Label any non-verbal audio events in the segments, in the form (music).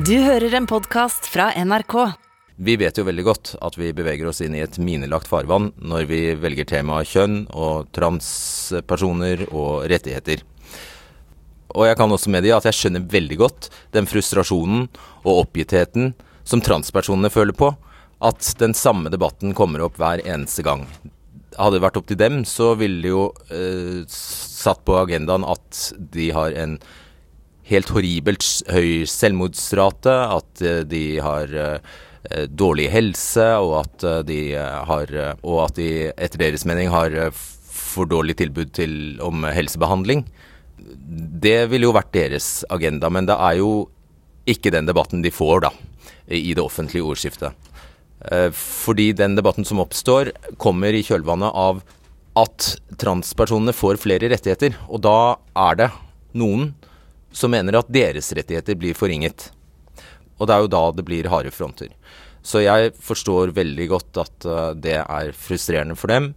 Du hører en podkast fra NRK. Vi vet jo veldig godt at vi beveger oss inn i et minelagt farvann når vi velger temaet kjønn og transpersoner og rettigheter. Og jeg kan også medgi at jeg skjønner veldig godt den frustrasjonen og oppgittheten som transpersonene føler på, at den samme debatten kommer opp hver eneste gang. Hadde det vært opp til dem, så ville de jo eh, satt på agendaen at de har en helt horribelt høy selvmordsrate, at eh, de har eh, dårlig helse, og at eh, de har Og at de etter deres mening har for dårlig tilbud til, om helsebehandling. Det ville jo vært deres agenda, men det er jo ikke den debatten de får, da, i det offentlige ordskiftet. Fordi den debatten som oppstår, kommer i kjølvannet av at transpersonene får flere rettigheter. Og da er det noen som mener at deres rettigheter blir forringet. Og det er jo da det blir harde fronter. Så jeg forstår veldig godt at uh, det er frustrerende for dem,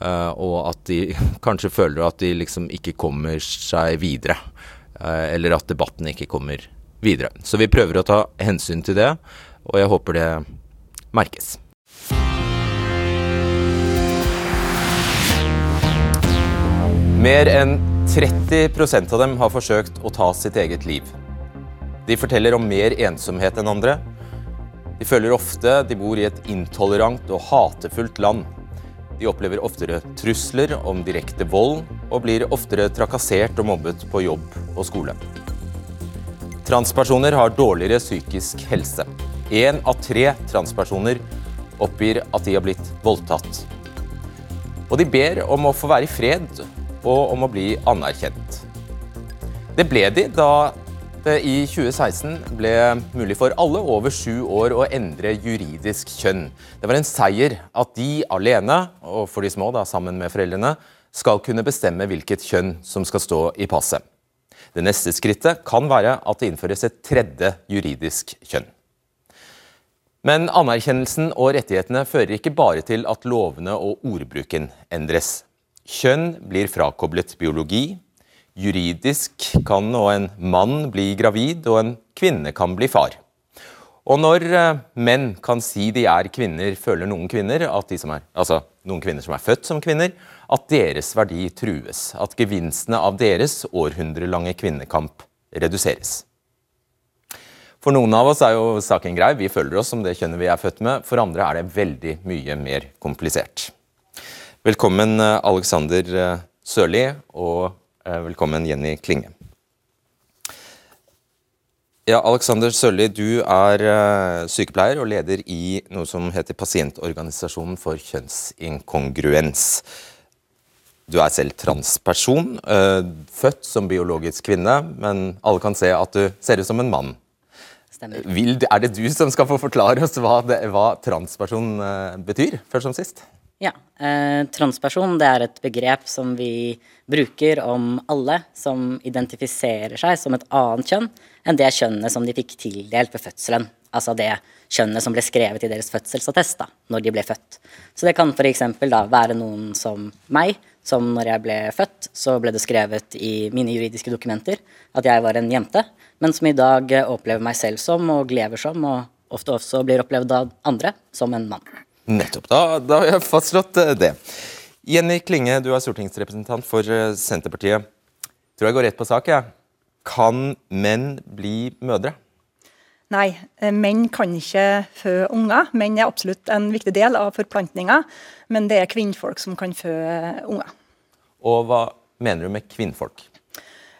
uh, og at de (laughs) kanskje føler at de liksom ikke kommer seg videre. Uh, eller at debatten ikke kommer videre. Så vi prøver å ta hensyn til det, og jeg håper det merkes. Mer enn 30% av dem har forsøkt å ta sitt eget liv. De forteller om mer ensomhet enn andre. De føler ofte de bor i et intolerant og hatefullt land. De opplever oftere trusler om direkte vold, og blir oftere trakassert og mobbet på jobb og skole. Transpersoner har dårligere psykisk helse. Én av tre transpersoner oppgir at de har blitt voldtatt. Og de ber om å få være i fred og om å bli anerkjent. Det ble de da det i 2016 ble mulig for alle over sju år å endre juridisk kjønn. Det var en seier at de alene, og for de små da sammen med foreldrene, skal kunne bestemme hvilket kjønn som skal stå i passet. Det neste skrittet kan være at det innføres et tredje juridisk kjønn. Men anerkjennelsen og rettighetene fører ikke bare til at lovene og ordbruken endres. Kjønn blir frakoblet biologi. Juridisk kan nå en mann bli gravid, og en kvinne kan bli far. Og når eh, menn kan si de er kvinner, føler noen kvinner, er, altså noen kvinner som er født som kvinner, at deres verdi trues. At gevinstene av deres århundrelange kvinnekamp reduseres. For noen av oss er jo saken grei, vi føler oss som det kjønnet vi er født med. For andre er det veldig mye mer komplisert. Velkommen eh, Alexander eh, Sørli, og eh, velkommen Jenny Klinge. Ja, Alexander Sørli, du er sykepleier og leder i noe som heter Pasientorganisasjonen for kjønnsinkongruens. Du er selv transperson, født som biologisk kvinne, men alle kan se at du ser ut som en mann. Vil, er det du som skal få forklare oss hva, det, hva transperson betyr, først som sist? Ja. Eh, transperson det er et begrep som vi bruker om alle som identifiserer seg som et annet kjønn enn det kjønnet som de fikk tildelt ved fødselen. Altså det kjønnet som ble skrevet i deres fødselsattest da når de ble født. Så det kan f.eks. da være noen som meg, som når jeg ble født, så ble det skrevet i mine juridiske dokumenter at jeg var en jente, men som i dag opplever meg selv som og lever som, og ofte også blir opplevd av andre som en mann. Nettopp. Da, da har jeg fastslått eh, det. Jenny Klinge, du er stortingsrepresentant for eh, Senterpartiet. Tror jeg går rett på sak. Ja. Kan menn bli mødre? Nei, eh, menn kan ikke fø unger. Menn er absolutt en viktig del av forplantninga, men det er kvinnfolk som kan fø unger. Og hva mener du med kvinnfolk?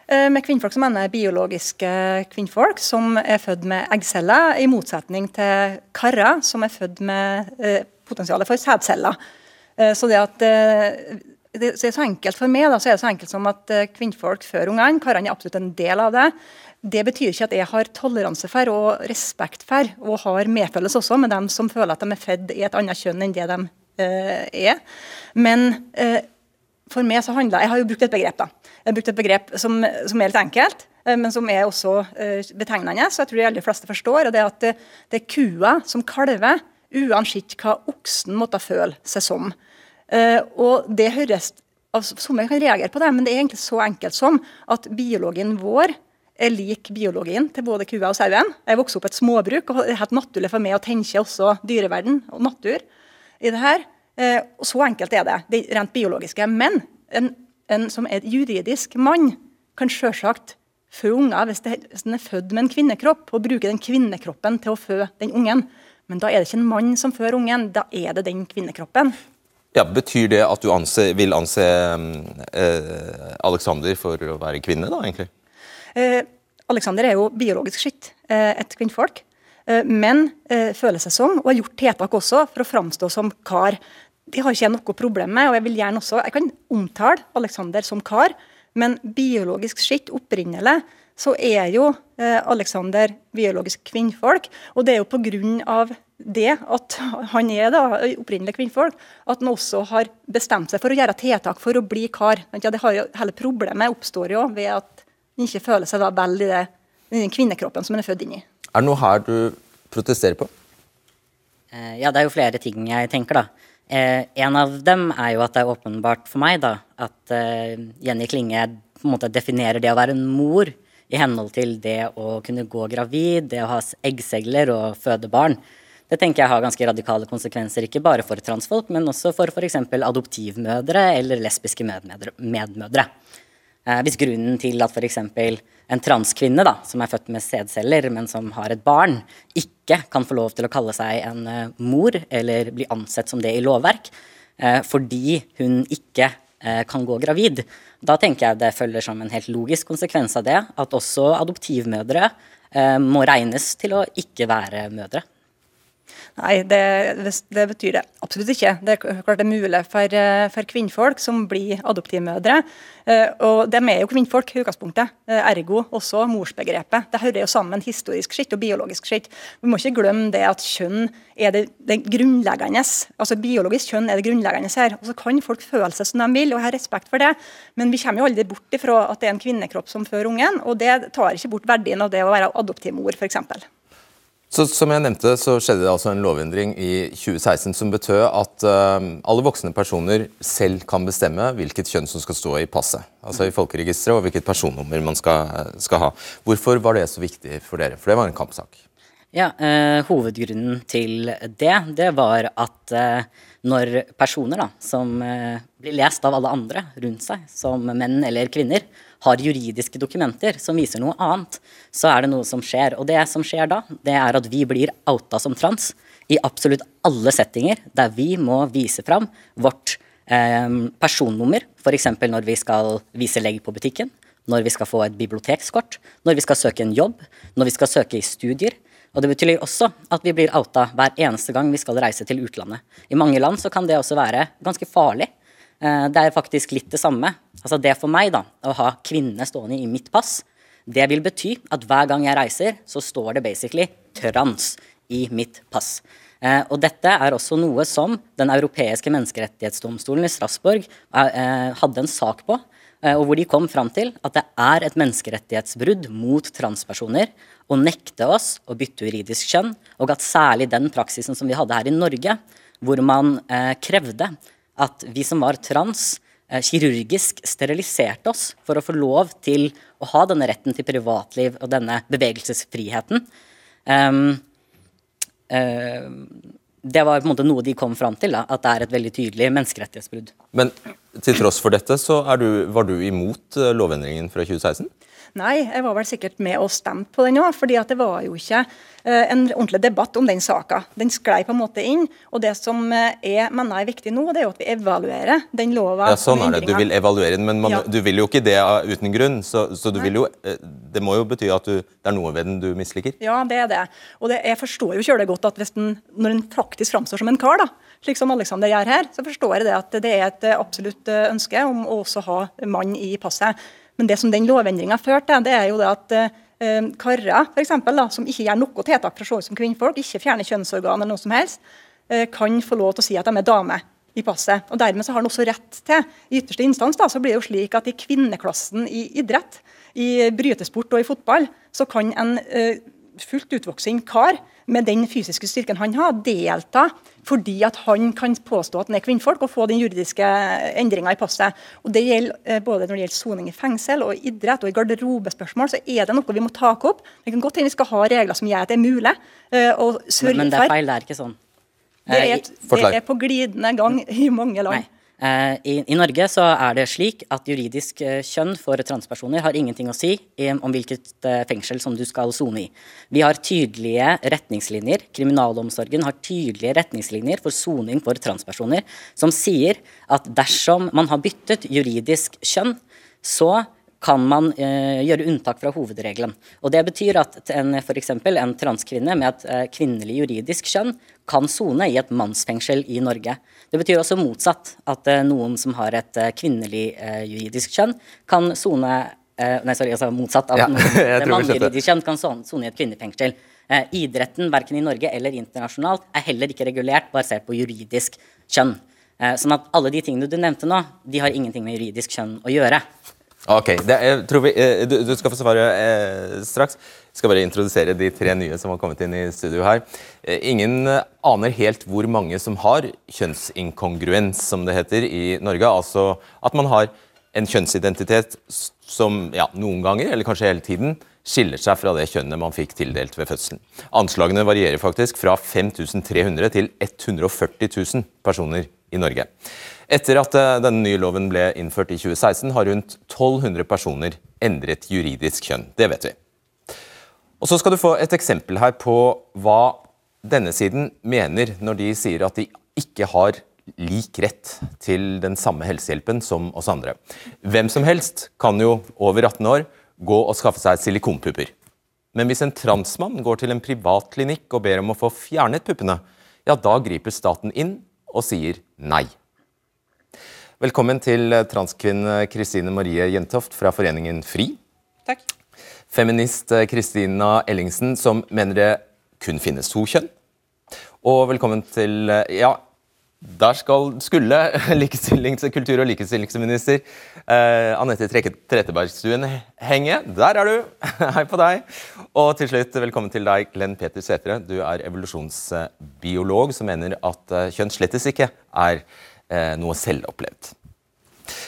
Med kvinnfolk som mener biologiske kvinnfolk som er født med eggceller, i motsetning til karer som er født med potensialet for sædceller. Eh, så det at det er så enkelt For meg da, så er det så enkelt som at kvinnfolk før ungene, karene er absolutt en del av det. Det betyr ikke at jeg har toleranse for og respekt for, og har medfølelse også med dem som føler at de er født i et annet kjønn enn det de er. Men for meg så handler Jeg har jo brukt et begrep, da. Jeg har brukt et begrep som, som er litt enkelt, eh, men som er også betegnende. Så jeg tror de aller fleste forstår. og Det er at det er kua som kalver, uansett hva oksen måtte føle seg som. Uh, og det høres altså, Somme kan reagere på det, men det er egentlig så enkelt som at biologien vår er lik biologien til både kua og sauen. Jeg vokste opp et småbruk, og det er helt naturlig for meg å tenke også dyreverden og natur i det her. Eh, og så enkelt er det, det rent biologiske. Men en, en som er juridisk mann, kan sjølsagt fø unger hvis, hvis den er født med en kvinnekropp, og bruke den kvinnekroppen til å fø den ungen. Men da er det ikke en mann som før ungen, da er det den kvinnekroppen. Ja, Betyr det at du anse, vil anse eh, Alexander for å være kvinne, da, egentlig? Eh, Alexander er jo biologisk skitt, eh, et kvinnfolk. Eh, men eh, føler seg som, og har gjort tiltak også, for å framstå som kar. Det har ikke jeg noe problem med, og jeg vil gjerne også, jeg kan omtale Alexander som kar, men biologisk skitt opprinnelig så er jo eh, Alexander biologisk kvinnfolk. Og det er jo pga. det at han er da opprinnelig kvinnfolk, at han også har bestemt seg for å gjøre tiltak for å bli kar. Ja, det har jo, hele problemet oppstår jo ved at han ikke føler seg da vel i det, den kvinnekroppen som han er født inn i. Er det noe her du protesterer på? Eh, ja, det er jo flere ting jeg tenker, da. Eh, en av dem er jo at det er åpenbart for meg da, at eh, Jenny Klinge på en måte definerer det å være en mor i henhold til det å kunne gå gravid, det å ha eggcegler og føde barn. Det tenker jeg har ganske radikale konsekvenser, ikke bare for transfolk, men også for f.eks. adoptivmødre eller lesbiske medmødre. Eh, hvis grunnen til at f.eks. en transkvinne da, som er født med sædceller, men som har et barn, ikke kan få lov til å kalle seg en uh, mor eller bli ansett som det i lovverk, eh, fordi hun ikke kan gå gravid, da tenker jeg det følger som en helt logisk konsekvens av det at også adoptivmødre må regnes til å ikke være mødre. Nei, det, det, betyr det absolutt ikke. Det er klart det er mulig for, eh, for kvinnfolk som blir adoptivmødre. Eh, og de er jo kvinnfolk i utgangspunktet, eh, ergo også morsbegrepet. Det hører jo sammen historisk skitt og biologisk skitt. Vi må ikke glemme det at kjønn er det, det grunnleggende. Altså Biologisk kjønn er det grunnleggende her. Og Så kan folk føle seg som de vil, og jeg har respekt for det, men vi kommer jo aldri bort ifra at det er en kvinnekropp som fører ungen, og det tar ikke bort verdien av det å være adoptivmor, f.eks. Så, som jeg nevnte, så skjedde det altså en lovendring i 2016 som betød at uh, alle voksne personer selv kan bestemme hvilket kjønn som skal stå i passet. Altså i folkeregisteret og hvilket personnummer man skal, skal, ha. Hvorfor var det så viktig for dere? For det var en kampsak. Ja, uh, Hovedgrunnen til det, det var at uh, når personer da, som blir lest av alle andre rundt seg, som menn eller kvinner, har juridiske dokumenter som viser noe annet, så er det noe som skjer. Og det som skjer da, det er at vi blir outa som trans i absolutt alle settinger der vi må vise fram vårt eh, personnummer, f.eks. når vi skal vise legg på butikken, når vi skal få et bibliotekskort, når vi skal søke en jobb, når vi skal søke i studier. Og det betyr også at vi blir outa hver eneste gang vi skal reise til utlandet. I mange land så kan det også være ganske farlig. Eh, det er faktisk litt det samme. Altså det for meg, da, å ha kvinne stående i mitt pass, det vil bety at hver gang jeg reiser, så står det basically trans i mitt pass. Eh, og dette er også noe som Den europeiske menneskerettighetsdomstolen i Strasbourg eh, hadde en sak på, eh, og hvor de kom fram til at det er et menneskerettighetsbrudd mot transpersoner å nekte oss å bytte juridisk kjønn, og at særlig den praksisen som vi hadde her i Norge, hvor man eh, krevde at vi som var trans, eh, kirurgisk steriliserte oss for å få lov til å ha denne retten til privatliv og denne bevegelsesfriheten. Um, uh, det var på en måte noe de kom fram til, da, at det er et veldig tydelig menneskerettighetsbrudd. Men til tross for dette, så du, var du imot eh, lovendringen fra 2016? Nei, jeg var vel sikkert med og stemte på den òg. fordi det var jo ikke uh, en ordentlig debatt om den saka. Den sklei på en måte inn. Og det som uh, jeg mener er viktig nå, det er jo at vi evaluerer den lova. Ja, sånn er det. Du vil evaluere den, men man, ja. du vil jo ikke det uten grunn. Så, så du vil jo, uh, det må jo bety at du, det er noe ved den du misliker? Ja, det er det. Og det, jeg forstår jo kjølig godt at hvis den, når den faktisk framstår som en kar, da, slik som Alexander gjør her, så forstår jeg det at det er et absolutt ønske om å også ha mann i passet. Men det som den lovendringa førte til, det er jo det at eh, karer for eksempel, som ikke gjør noe tiltak for å se ut som kvinnfolk, ikke fjerner kjønnsorgan eller noe som helst, eh, kan få lov til å si at de er dame i passet. Og Dermed så har han også rett til, i ytterste instans, da, så blir det jo slik at i kvinneklassen i idrett, i brytesport og i fotball, så kan en eh, fullt utvoksen kar med den fysiske styrken han har, delta fordi at han kan påstå at han er kvinnfolk og få den juridiske endringa i passet. Og Det gjelder eh, både når det gjelder soning i fengsel og idrett og i garderobespørsmål, så er det noe vi må ta opp. Det kan godt hende vi skal ha regler som gjør at det er mulig. og sørge Men, men det er feil, det er ikke sånn. Det Eh, er, det er på glidende gang i mange land. Nei. Eh, I, Norge så er det slik at juridisk eh, kjønn for transpersoner har ingenting å si om hvilket eh, fengsel som du skal sone i. Vi har tydelige retningslinjer. Kriminalomsorgen har tydelige retningslinjer for soning for transpersoner som sier at dersom man har byttet juridisk kjønn, så kan man eh, gjøre unntak fra hovedregelen. Og Det betyr at en, for en transkvinne med et eh, kvinnelig juridisk kjønn kan sone i et mannsfengsel i Norge. Det betyr også motsatt, at eh, noen som har et eh, kvinnelig eh, juridisk kjønn, kan sone eh, Nei, sorry, altså motsatt. At Ja, noen (laughs) mannjuridisk kjønn kan sone i et kvinnefengsel. Eh, idretten, verken i Norge eller internasjonalt, er heller ikke regulert basert på juridisk kjønn. Sånn at alle de tingene du nevnte nå, de har ingenting med juridisk kjønn å gjøre. Ok, tror vi, eh, du, du skal få svare eh, straks. Jeg skal bare introdusere de tre nye som har kommet inn i studio her. Eh, ingen eh, aner helt hvor mange som har kjønnsinkongruens, som det heter i Norge. Altså at man har en kjønnsidentitet som ja, noen ganger, eller kanskje hele tiden, skiller seg fra det kjønnet man fikk tildelt ved fødselen. Anslagene varierer faktisk fra 5300 til 140 000 personer i Norge. Etter at eh, denne nye loven ble innført i 2016, har rundt 1200 personer endret juridisk kjønn. Det vet vi. Og Så skal du få et eksempel her på hva denne siden mener når de sier at de ikke har lik rett til den samme helsehjelpen som oss andre. Hvem som helst kan jo over 18 år gå og skaffe seg silikonpupper. Men hvis en transmann går til en privat klinikk og ber om å få fjernet puppene, ja, da griper staten inn og sier nei. Velkommen til transkvinne Kristine Marie Jentoft fra Foreningen FRI. Takk. Feminist eh, Kristina Ellingsen, som mener det kun finnes to kjønn. Og velkommen til eh, Ja, der skal, skulle (laughs) likestillings-, kultur- og likestillingsminister eh, Anette Trettebergstuen henge. Der er du! (laughs) Hei på deg. Og til slutt, velkommen til deg, Glenn Peter Sætre. Du er evolusjonsbiolog som mener at eh, kjønn slettes ikke er eh, noe selvopplevd.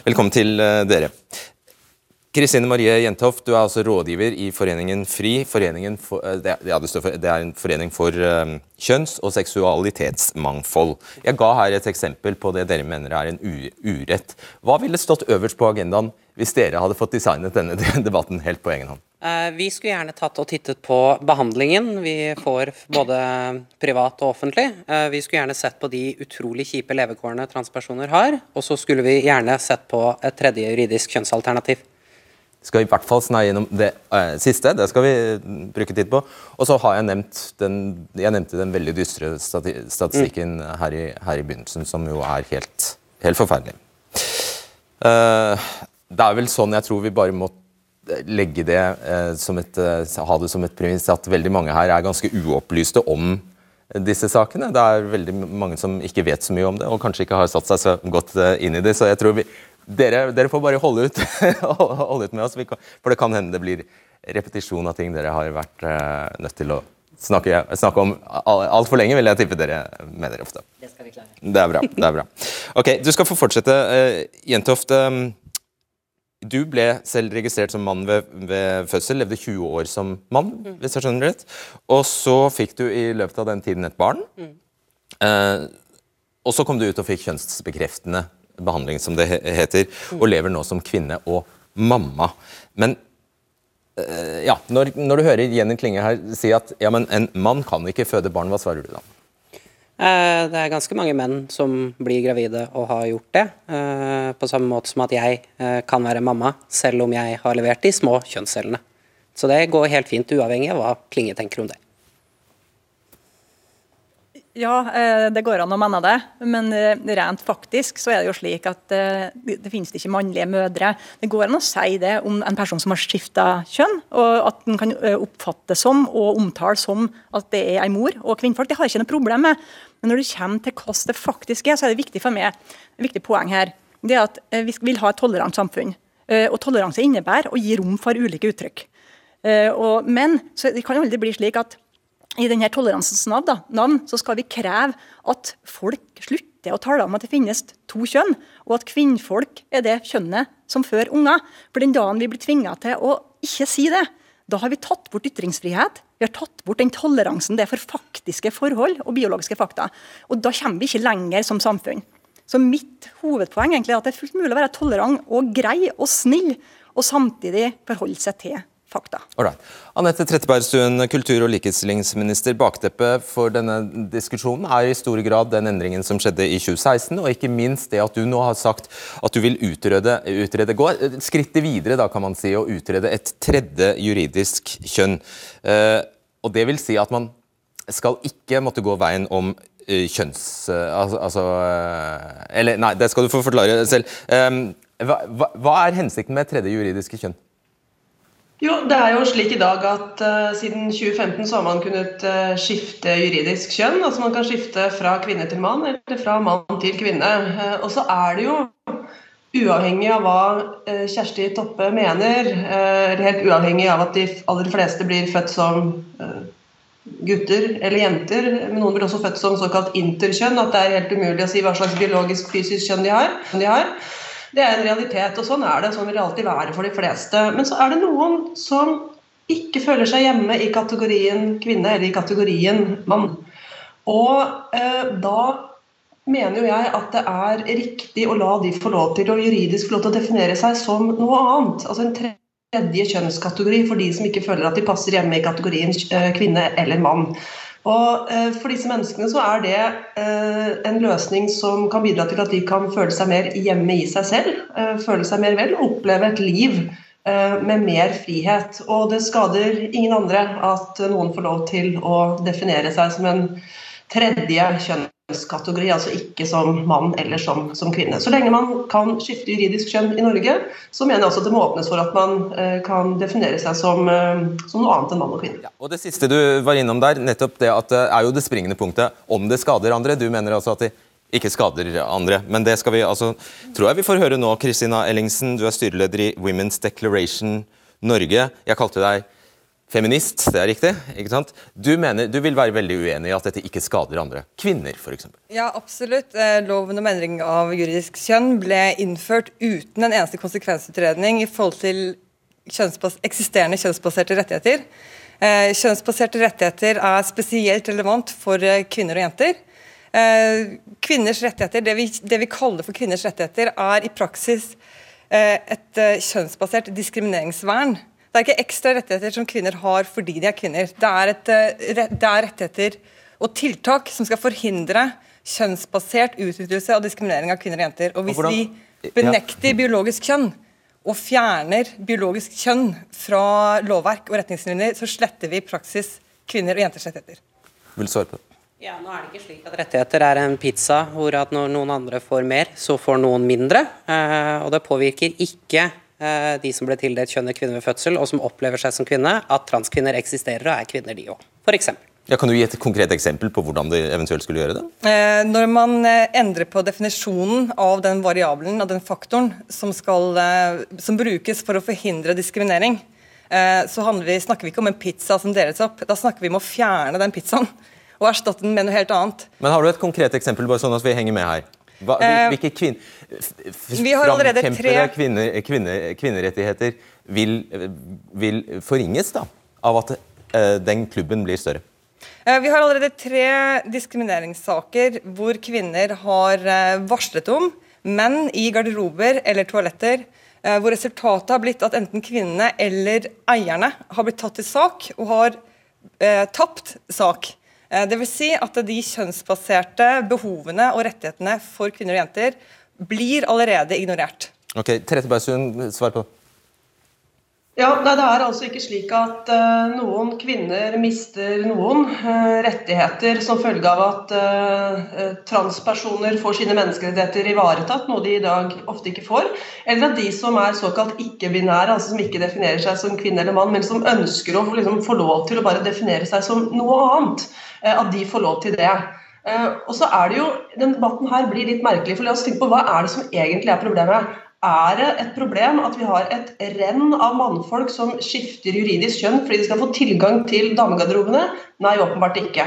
Velkommen til eh, dere. Kristine Marie Jentoft, du er altså rådgiver i Foreningen FRI. Foreningen for, eh, det, ja, det, for, det er en forening for um, kjønns- og seksualitetsmangfold. Jeg ga her et eksempel på det dere mener er en urett. Hva ville stått øverst på agendaen hvis dere hadde fått designet denne (laughs) debatten helt på egen hånd? Eh, Vi skulle gjerne tatt og tittet på behandlingen vi får både privat og offentlig. Vi skulle gjerne sett på de utrolig kjipe levekårene transpersoner har, og så skulle vi gjerne sett på et tredje juridisk kjønnsalternativ. Skal i hvert fall snakke gjennom det eh, siste. Det skal vi mm, bruke tid på. Og så har jeg nevnt den, jeg nevnte den veldig dystre stati statistikken her, i, her i begynnelsen, som jo er helt, helt forferdelig. Eh, det er vel sånn jeg tror vi bare må legge det eh, som et, eh, ha det som et premiss at veldig mange her er ganske uopplyste om disse sakene. Det er veldig mange som ikke vet så mye om det, og kanskje ikke har satt seg så godt eh, inn i det. Så jeg tror vi, dere, dere får bare holde ut, (laughs) holde ut med oss, for det kan hende det blir repetisjon av ting dere har vært eh, nødt til å snakke, snakke om altfor lenge, vil jeg tippe dere mener ofte. Det skal vi klare. Det er bra. det er bra. Ok, Du skal få fortsette. Uh, Jentoft, eh, du ble selv registrert som mann ved, ved fødsel, levde 20 år som mann, hvis jeg skjønner det rett. Og så fikk du i løpet av den tiden et barn. Eh, og så kom du ut og fikk kjønnsbekreftende behandling, som det heter, og lever nå som kvinne og mamma. Men eh, ja, når, når du hører Jenny Klinge her si at ja, men en mann kan ikke føde barn, hva svarer du da? Eh, Det er ganske mange menn som blir gravide og har gjort det. eh, På samme måte som at jeg kan være mamma, selv om jeg har levert de små kjønnscellene. Så det går helt fint, uavhengig av hva Klinge tenker om det. Ja, eh, det går an å mene det, men eh, rent faktisk så er det jo slik at eh, det finnes ikke mannlige mødre. Det går an å si det om en person som har skifta kjønn, og at den kan oppfatte som og omtale som at det er ei mor og kvinnfolk. Det har jeg ikke noe problem med. Men når det kommer til hvordan det faktisk er, så er det viktig for meg, et viktig poeng her, det er at vi vil ha et tolerant samfunn. Og toleranse innebærer å gi rom for ulike uttrykk. Men så det kan aldri bli slik at i denne toleransens navn, så skal vi kreve at folk slutter å tale om at det finnes to kjønn, og at kvinnfolk er det kjønnet som fører unger. For den dagen vi blir tvinga til å ikke si det, da har vi tatt bort ytringsfrihet. Vi har tatt bort den toleransen det er for faktiske forhold og biologiske fakta. Og da kommer vi ikke lenger som samfunn. Så mitt hovedpoeng er at det er fullt mulig å være tolerant og grei og snill, og samtidig forholde seg til fakta. Alright. Anette Trettebergstuen, kultur- og likestillingsminister. Bakteppet for denne diskusjonen er i stor grad den endringen som skjedde i 2016, og ikke minst det at du nå har sagt at du vil utrede, utrede gå skrittet videre da kan man si, å utrede et tredje juridisk kjønn. Eh, og Det vil si at man skal ikke måtte gå veien om uh, kjønns... Uh, altså, altså uh, Eller nei, det skal du få forklare selv. Hva, hva, hva er hensikten med tredje juridiske kjønn? Jo, det er jo slik i dag at uh, siden 2015 så har man kunnet uh, skifte juridisk kjønn. Altså man kan skifte fra kvinne til mann eller fra mann til kvinne. Uh, og så er det jo uavhengig av hva Kjersti Toppe mener, eller helt uavhengig av at de aller fleste blir født som gutter eller jenter, men noen blir også født som såkalt interkjønn, at det er helt umulig å si hva slags biologisk fysisk kjønn de har. De har. Det er en realitet, og sånn er det. Sånn vil det alltid være for de fleste. Men så er det noen som ikke føler seg hjemme i kategorien kvinne eller i kategorien mann. Og eh, da mener jo jeg at det er riktig å la de få lov til å juridisk få lov til å definere seg som noe annet. Altså en tredje kjønnskategori for de som ikke føler at de passer hjemme i kategorien eh, kvinne eller mann. Og eh, For disse menneskene så er det eh, en løsning som kan bidra til at de kan føle seg mer hjemme i seg selv, eh, føle seg mer vel, oppleve et liv med mer frihet. Og det skader ingen andre at noen får lov til å definere seg som en tredje kjønn kjønnskategori, altså ikke som mann eller som, som, kvinne. Så lenge man kan skifte juridisk kjønn i Norge, så mener jeg også at det må åpnes for at man eh, kan definere seg som, eh, som, noe annet enn mann og kvinne. Ja, og Det siste du var innom der, nettopp det at det er jo det springende punktet om det skader andre. Du mener altså at det ikke skader andre. Men det skal vi altså, tror jeg vi får høre nå. Kristina Ellingsen, du er styreleder i Women's Declaration Norge. Jeg kalte deg feminist, det er riktig? ikke sant? Du, mener, du vil være veldig uenig i at dette ikke skader andre. Kvinner, f.eks. Ja, absolutt. Eh, loven om endring av juridisk kjønn ble innført uten en eneste konsekvensutredning i forhold til kjønnsbas eksisterende kjønnsbaserte rettigheter. Eh, kjønnsbaserte rettigheter er spesielt relevant for eh, kvinner og jenter. Kvinners rettigheter, det vi, det vi kaller for kvinners rettigheter, er i praksis et kjønnsbasert diskrimineringsvern det er ikke ekstra rettigheter som kvinner har fordi de er kvinner. Det er, et, eh, det er rettigheter og tiltak som skal forhindre kjønnsbasert utnyttelse og diskriminering av kvinner og jenter. Og Hvis vi benekter biologisk kjønn og fjerner biologisk kjønn fra lovverk og retningslinjer, så sletter vi i praksis kvinner og jenters rettigheter. Vil svare på det? Ja, nå er det ikke slik at Rettigheter er en pizza hvor at når noen andre får mer, så får noen mindre. Eh, og det påvirker ikke de som ble tildelt kjønnet kvinne ved fødsel, og som opplever seg som kvinne, at transkvinner eksisterer og er kvinner, de òg. F.eks. Ja, kan du gi et konkret eksempel på hvordan de eventuelt skulle gjøre det? Eh, når man eh, endrer på definisjonen av den variabelen, av den faktoren, som, skal, eh, som brukes for å forhindre diskriminering, eh, så vi, snakker vi ikke om en pizza som deles opp. Da snakker vi om å fjerne den pizzaen og erstatte den med noe helt annet. Men Har du et konkret eksempel, bare sånn at vi henger med her? Hva, eh, hvilke kvin vi har allerede tre kvinne, kvinne, kvinnerettigheter vil, vil, forringes da, av at uh, den klubben blir større? Uh, vi har allerede tre diskrimineringssaker hvor kvinner har varslet om menn i garderober eller toaletter, hvor resultatet har blitt at enten kvinnene eller eierne har blitt tatt til sak og har tapt sak. Eh, Dvs. Si at de kjønnsbaserte behovene og rettighetene for kvinner og jenter blir allerede ignorert. Ok, Trettebergstuen, svar på det. Ja, nei, Det er altså ikke slik at uh, noen kvinner mister noen uh, rettigheter som følge av at uh, transpersoner får sine menneskerettigheter ivaretatt, noe de i dag ofte ikke får. Eller at de som er såkalt ikke-binære, altså som ikke definerer seg som kvinne eller mann, men som ønsker å liksom, få lov til å bare definere seg som noe annet, at de får lov til det. Og så er det jo, den Debatten her blir litt merkelig. for La oss tenke på hva er det som egentlig er problemet. Er det et problem at vi har et renn av mannfolk som skifter juridisk kjønn fordi de skal få tilgang til damegarderobene? Nei, åpenbart ikke.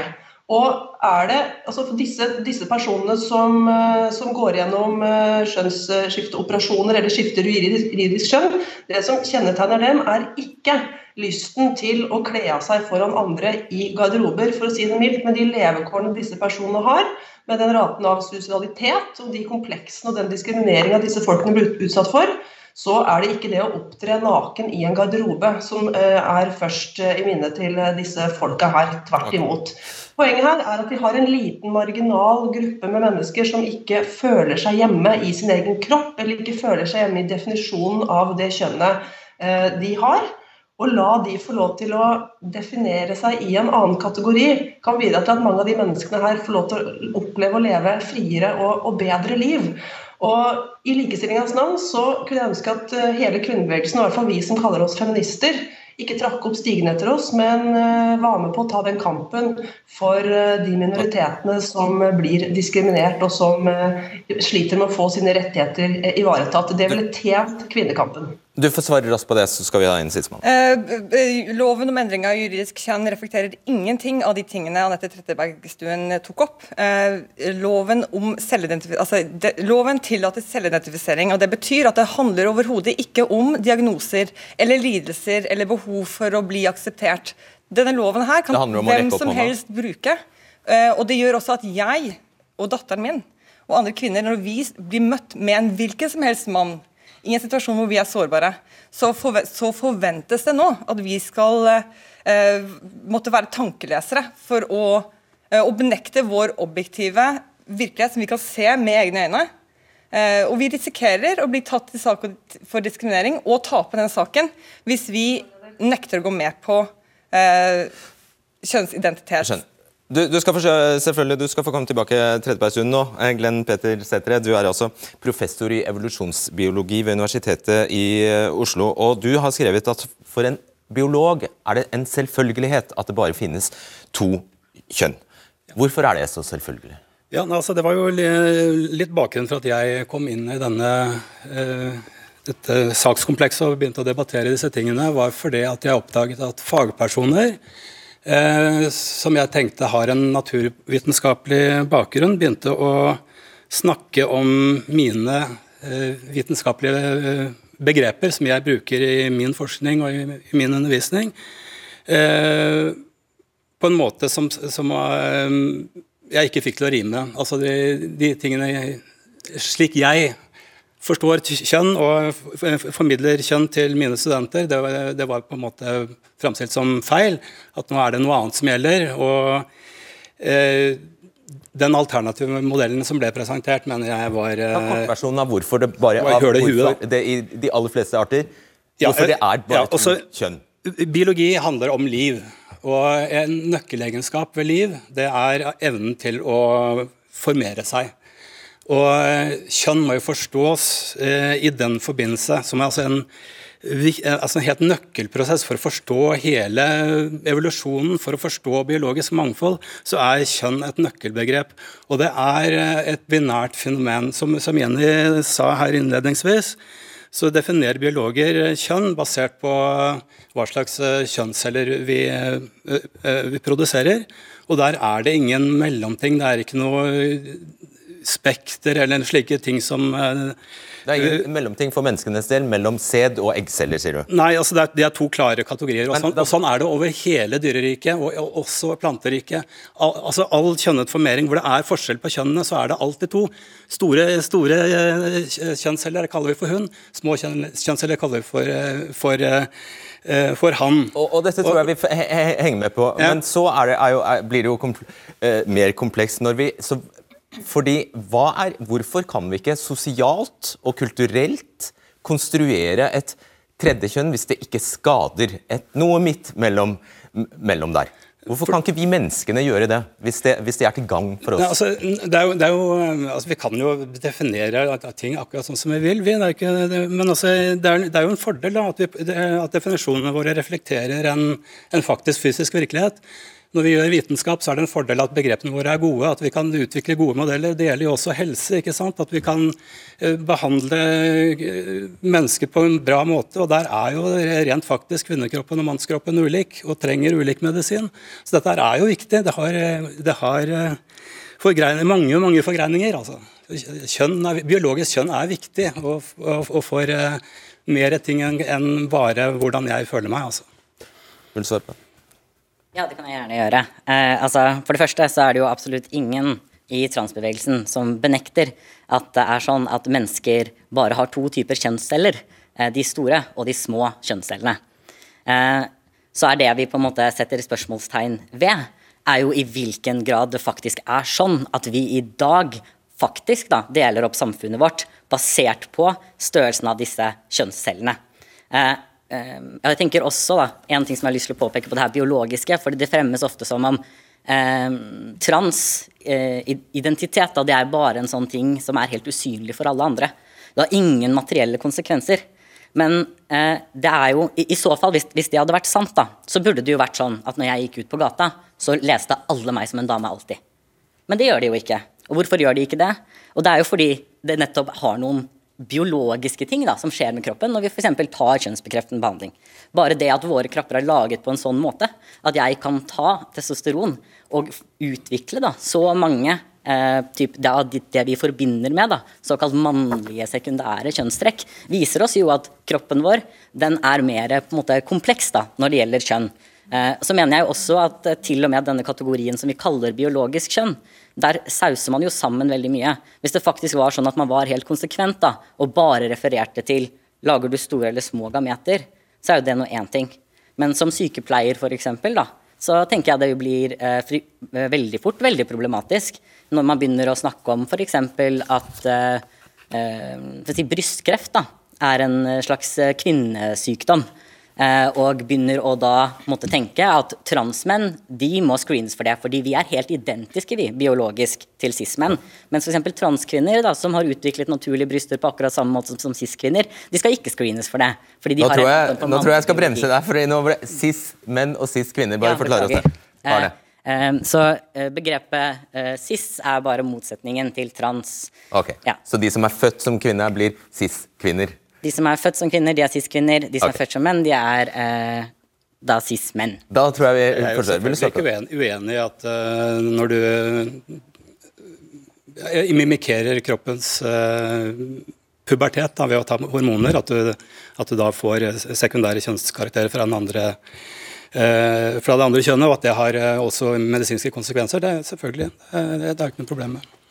Og er det, altså disse, disse personene som, eh, som, går gjennom eh, skjønnsskifteoperasjoner eller skifter juridisk, juridisk kjønn, det som kjennetegner dem, er ikke lysten til å kle av seg foran andre i garderober, for å si det mildt. Med de levekårene disse personene har, med den raten av suicidalitet og de kompleksene og den diskrimineringa disse folkene blir utsatt for, så er det ikke det å opptre naken i en garderobe som eh, er først i minnet til disse folka her. Tvert imot. Poenget her er at vi har en liten marginal gruppe med mennesker som ikke føler seg hjemme i sin egen kropp, eller ikke føler seg hjemme i definisjonen av det kjønnet eh, de har. Å la de få lov til å definere seg i en annen kategori, kan bidra til at mange av de menneskene her får lov til å oppleve å leve friere og, og bedre liv. Og I likestillingens navn så kunne jeg ønske at eh, hele kvinnebevegelsen, i hvert fall vi som kaller oss feminister, ikke trakk opp stigen etter oss, men eh, var med på å ta den kampen for eh, de minoritetene som blir diskriminert og som sliter med å få sine rettigheter ivaretatt. Det ville tjent kvinnekampen. Du får svare raskt på det, så skal vi ha inn sistemann. Eh, loven om endring av juridisk kjønn reflekterer ingenting av de tingene Anette Trettebergstuen tok opp. Eh, loven, om altså, de, loven tillater selvidentifisering, og det betyr at det handler overhodet ikke om diagnoser eller lidelser eller behov for å bli akseptert. Denne loven her kan hvem som helst bruke, eh, og det gjør også at jeg og datteren min og andre kvinner, når vi blir møtt med en hvilken som helst mann i en situasjon hvor vi er sårbare, så, forventes det nå at vi skal eh, måtte være tankelesere for å, eh, å, benekte vår objektive virkelighet som vi kan se med egne øyne. Eh, og vi risikerer å bli tatt til sak for diskriminering og tape den saken hvis vi nekter å gå med på eh, kjønnsidentitet. Du, du, skal få, selvfølgelig, du skal få komme tilbake nå. Eh, Glenn Peter Sætre, du er altså professor i evolusjonsbiologi ved Universitetet i eh, Oslo. og Du har skrevet at for en biolog er det en selvfølgelighet at det bare finnes to kjønn. Hvorfor er det så selvfølgelig? Ja, altså, Det var jo litt bakgrunn for at jeg kom inn i denne, uh dette sakskomplekset og begynte å debattere disse tingene, var fordi at jeg oppdaget at fagpersoner som jeg tenkte har en naturvitenskapelig bakgrunn, begynte å snakke om mine eh, vitenskapelige eh, begreper som jeg bruker i min forskning og i, min undervisning, eh, på en måte som, som eh, jeg ikke fikk til å rime. Altså de, de tingene Slik jeg forstår kjønn og formidler kjønn til mine studenter, det var, det var på en måte framstilt som feil. At nå er det noe annet som gjelder. og eh, den alternative modellen som ble presentert, mener jeg var eh, Kortversjonen av hvorfor det bare av, hvorfor det i de aller fleste arter Hvorfor det er bare ja, også, kjønn? Biologi handler om liv. Og en nøkkelegenskap ved liv, det er evnen til å formere seg. Og eh, kjønn må jo forstås eh, i den forbindelse som er altså en, eh, altså en helt nøkkelprosess for å forstå hele evolusjonen, for å forstå biologisk mangfold, så er kjønn et nøkkelbegrep. Og det er eh, et binært fenomen. Som, som Jenny sa her innledningsvis, så definerer biologer kjønn basert på hva slags kjønnsceller vi, vi produserer. Og der er det ingen mellomting. Det er ikke noe spekter eller slike ting som eh, det er ingen mellomting for menneskenes del mellom sæd og eggceller, sier du? Nei, altså det er, det er to klare kategorier. Og sånn, og sånn, er det over hele dyreriket, og også planteriket. Al, altså All kjønnet formering hvor det er forskjell på kjønnene, så er det alltid to. Store, store eh, kjønnsceller kaller vi for hund, små kjønnsceller kaller vi for, eh, for for han. Og, og, dette tror jeg vi henger med på. Ja. Men så er det, er jo, er, blir det jo kompl mer komplekst når vi så fordi er, Hvorfor kan vi ikke sosialt og kulturelt konstruere et tredje kjønn hvis det ikke skader et, noe midt mellom, mellom der? Hvorfor kan ikke vi menneskene gjøre det, hvis det, hvis det er til gang for oss? Nei, altså, det er jo, det er jo, altså, vi kan jo definere ting akkurat sånn som vi vil, vi. Ikke, men altså, det, er, det, er, jo en fordel da, at, vi, at, definisjonene våre reflekterer en, en faktisk fysisk virkelighet. Når vi gjør vitenskap, så er det en fordel at begrepene våre er gode, at vi kan utvikle gode modeller. Det gjelder jo også helse. ikke sant? At vi kan eh, behandle eh, mennesker på en bra måte. og Der er jo rent faktisk kvinnekroppen og mannskroppen ulik, og trenger ulik medisin. Så dette er jo viktig. Det har, det har mange mange forgreininger. altså. Kjønn er, biologisk kjønn er viktig, og, og, og for uh, mer ting enn bare hvordan jeg føler meg. altså. Vil du svare på Ja, det kan jeg gjerne gjøre. Eh, altså, for det første så er det jo absolutt ingen i transbevegelsen som benekter at det er sånn at mennesker bare har to typer kjønnsceller. Eh, de store og de små kjønnscellene. Eh, så er det vi på en måte setter spørsmålstegn ved, er jo i hvilken grad det faktisk er sånn at vi i dag faktisk da, deler opp samfunnet vårt basert på størrelsen av disse kjønnscellene. Eh, jeg tenker også da, En ting som jeg har lyst til å påpeke på det her biologiske, for det fremmes ofte som om eh, transidentitet eh, det er bare en sånn ting som er helt usynlig for alle andre. Det har ingen materielle konsekvenser. Men eh, det er jo, i, i så fall, hvis, hvis, det hadde vært sant, da, så burde det jo vært sånn at når jeg gikk ut på gata, så leste alle meg som en dame alltid. Men det gjør de jo ikke. Og hvorfor gjør de ikke det? Og det er jo fordi det nettopp har noen biologiske ting da, som skjer med kroppen når vi f.eks. tar kjønnsbekreftende behandling. Bare det at våre kropper er laget på en sånn måte at jeg kan ta testosteron og utvikle da, så mange eh, typ, det, det, vi forbinder med da, såkalt mannlige sekundære kjønnstrekk, viser oss jo at kroppen vår den er mer på en måte, kompleks da, når det gjelder kjønn. Eh, så mener jeg også at eh, til og med denne kategorien som vi kaller biologisk kjønn, der sauser man jo sammen veldig mye. Hvis det faktisk var sånn at man var helt konsekvent da, og bare refererte til lager du store eller små gameter, så er jo det nå én ting. Men som sykepleier, for eksempel, da, så tenker jeg det blir eh, fri, eh, veldig fort veldig problematisk når man begynner å snakke om f.eks. at eh, eh si brystkreft da, er en slags kvinnesykdom. Eh, og begynner å da måtte tenke at transmenn de må screenes for det, fordi vi er helt identiske vi, biologisk til cis-menn. Mens f.eks. transkvinner da, som har utviklet naturlige bryster på akkurat samme måte som, som cis-kvinner, de skal ikke screenes for det. nå, tror jeg, nå tror jeg jeg skal bremse deg, for nå ble cis-menn og cis-kvinner. Bare ja, forklar oss det. Det? Um, så uh, begrepet cis er bare motsetningen til trans. Ok, ja. Så de som er født som kvinne, blir cis-kvinner? De som er født som kvinner, de er cis-kvinner. De som okay. er født som menn, de er eh, da cis-menn. Da tror jeg vi Jeg er jo ikke uenig i at uh, når du uh, mimikerer kroppens uh, pubertet da, ved å ta hormoner, at du, at du, da får sekundære kjønnskarakterer fra, andre, fra det andre kjønnet, og at det har også medisinske konsekvenser. Det er selvfølgelig det, det er ikke noe problem med.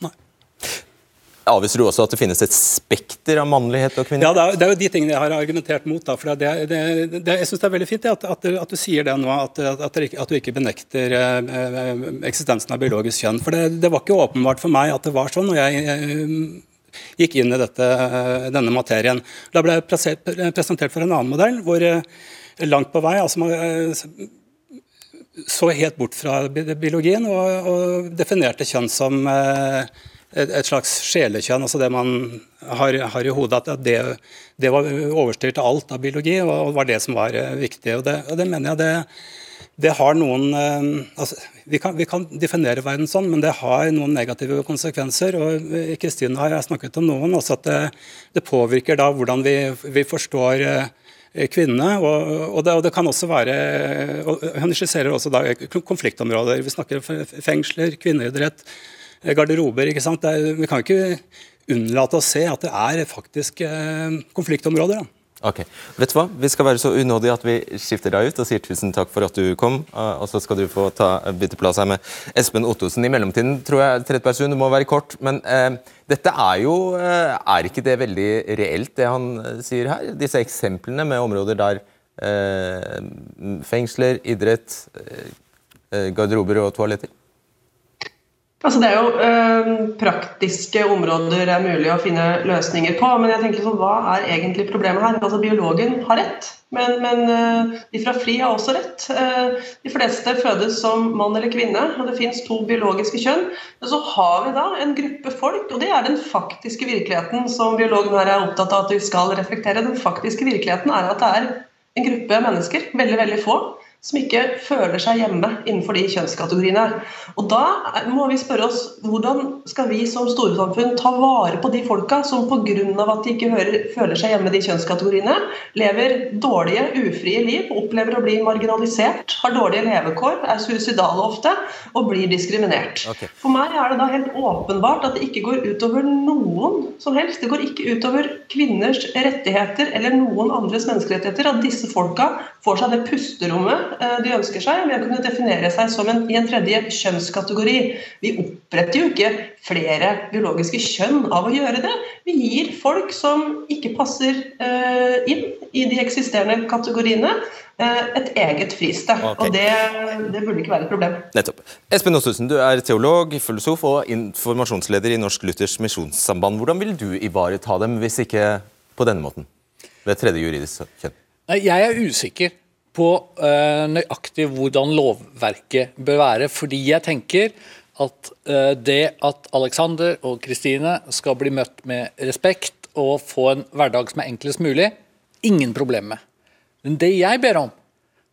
Avviser du også at det finnes et spekter av mannlighet og kvinnelighet? Ja, det er, det jo de tingene jeg har argumentert mot. Da, for det, det, jeg syns det er veldig fint at, at, at, du sier det nå, at, at, du ikke benekter eh, eksistensen av biologisk kjønn. For det, var ikke åpenbart for meg at det var sånn når jeg eh, gikk inn i dette, eh, denne materien. Da ble jeg presentert for en annen modell, hvor eh, langt på vei altså man eh, så helt bort fra biologien og, og definerte kjønn som et, slags sjelekjønn, altså det man har, har i hodet, at det, det var overstyrt av alt av biologi, og var det som var eh, viktig. Og det, og det mener jeg det, det har noen eh, altså, vi, kan, vi, kan, definere verden sånn, men det har noen negative konsekvenser. og eh, Kristine har snakket om noen, også at det, det påvirker da hvordan vi, vi forstår kvinne, Og, og, det, og, det, kan også være og Hun skisserer også da konfliktområder. Vi snakker fengsler, kvinneidrett, garderober. ikke sant? Er, vi kan ikke unnlate å se at det er faktisk eh, konfliktområder. da. Ok, vet du hva? Vi skal være så unådige at vi skifter deg ut og sier tusen takk for at du kom. Eh, og så skal du få ta bytte her med Espen Ottosen. I mellomtiden tror jeg Trettebergstuen, du må være kort. Men eh, dette er jo eh, Er ikke det veldig reelt, det han eh, sier her? Disse eksemplene med områder der eh, fengsler, idrett, garderober og toaletter? Altså Det er jo øh, praktiske områder det er mulig å finne løsninger på. Men jeg tenker så, hva er egentlig problemet her? Altså Biologen har rett, men, men øh, de fra FRI har også rett. Uh, de fleste fødes som mann eller kvinne, og det fins to biologiske kjønn. Men så har vi da en gruppe folk, og det er den faktiske virkeligheten som biologen her er opptatt av at vi skal reflektere. Den faktiske virkeligheten er at det er en gruppe mennesker, veldig, veldig få, som ikke føler seg hjemme innenfor de kjønnskategoriene. Og Da må vi spørre oss hvordan skal vi som storsamfunn ta vare på de folka som pga. at de ikke hører, føler seg hjemme i de kjønnskategoriene, lever dårlige, ufrie liv, opplever å bli marginalisert, har dårlige levekår, er suicidale ofte og blir diskriminert. Okay. For meg er det da helt åpenbart at det ikke går utover noen som helst. Det går ikke utover kvinners rettigheter eller noen andres menneskerettigheter at disse folka får seg det pusterommet de ønsker seg, ved å kunne definere seg som en, i en tredje kjønnskategori. Vi oppretter jo ikke flere biologiske kjønn av å gjøre det. Vi gir folk som ikke passer uh, inn i de eksisterende kategoriene, uh, et eget fristed. Okay. Og det, det, burde ikke være et problem. Nettopp. Espen Aastussen, du er teolog, filosof og informasjonsleder i Norsk Luthers Misjonssamband. Hvordan vil du ivareta dem, hvis ikke på denne måten? Ved tredje juridisk kjønn? Jeg er usikker på uh, nøyaktig hvordan lovverket bør være. Fordi jeg tenker at uh, det at Alexander og Kristine skal bli møtt med respekt og få en hverdag som er enklest mulig, ingen problem med. Men det jeg ber om,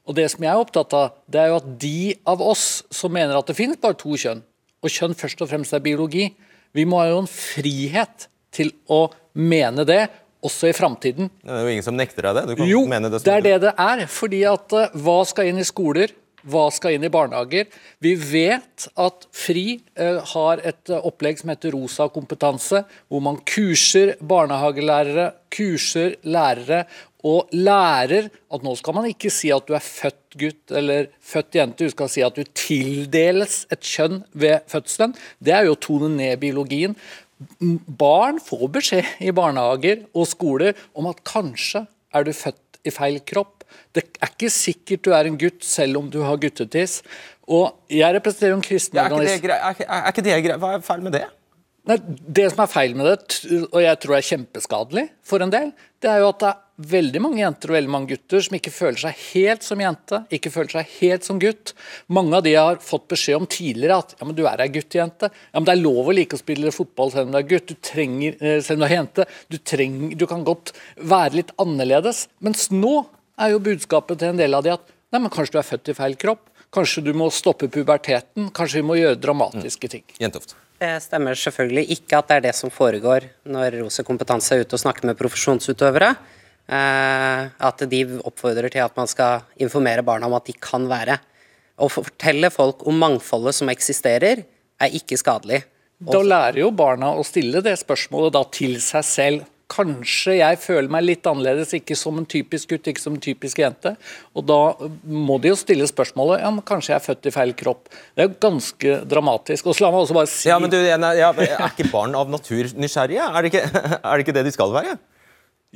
og det som jeg er opptatt av, det er jo at de av oss som mener at det finnes bare to kjønn, og kjønn først og fremst er biologi, vi må ha jo en frihet til å mene det også i framtiden. Det er jo ingen som nekter deg det? jo, det, det, er det det er. fordi at uh, hva skal inn i skoler? Hva skal inn i barnehager? Vi vet at FRI uh, har et uh, opplegg som heter Rosa kompetanse, hvor man kurser barnehagelærere, kurser lærere og lærer at nå skal man ikke si at du er født gutt eller født jente, du skal si at du tildeles et kjønn ved fødselen. Det er jo å tone ned biologien. Barn får beskjed i barnehager og skoler om at kanskje er du født i feil kropp. Det er ikke sikkert du er en gutt selv om du har guttetiss. Og jeg representerer en kristen organisasjon er, er, ikke det greit? Hva er feil med det? Nei, Det som er feil med det, og jeg tror er kjempeskadelig for en del, det er jo at det er veldig mange jenter og veldig mange gutter som ikke føler seg helt som jente, ikke føler seg helt som gutt. Mange av de har fått beskjed om tidligere at ja, men du er ei guttejente. Ja, men det er lov å like å spille fotball selv om du er gutt. Du trenger, eh, selv om du er jente. Du, trenger, du kan godt være litt annerledes. Mens nå er jo budskapet til en del av de at nei, men kanskje du er født i feil kropp. Kanskje du må stoppe puberteten. Kanskje vi må gjøre dramatiske ting. Mm. Jentoft. Det stemmer selvfølgelig ikke at det er det som foregår når Rose Kompetanse er ute og snakker med profesjonsutøvere. Eh, at de oppfordrer til at man skal informere barna om at de kan være. Å fortelle folk om mangfoldet som eksisterer, er ikke skadelig. Da lærer jo barna å stille det spørsmålet da til seg selv. Kanskje jeg føler meg litt annerledes, ikke som en typisk gutt, ikke som en typisk jente. Og da må de jo stille spørsmålet ja, men kanskje jeg er født i feil kropp. Det er jo ganske dramatisk. Og så la meg også bare si ja, men du, ja, Er ikke barn av natur nysgjerrige? Er det, ikke, er det ikke det de skal være?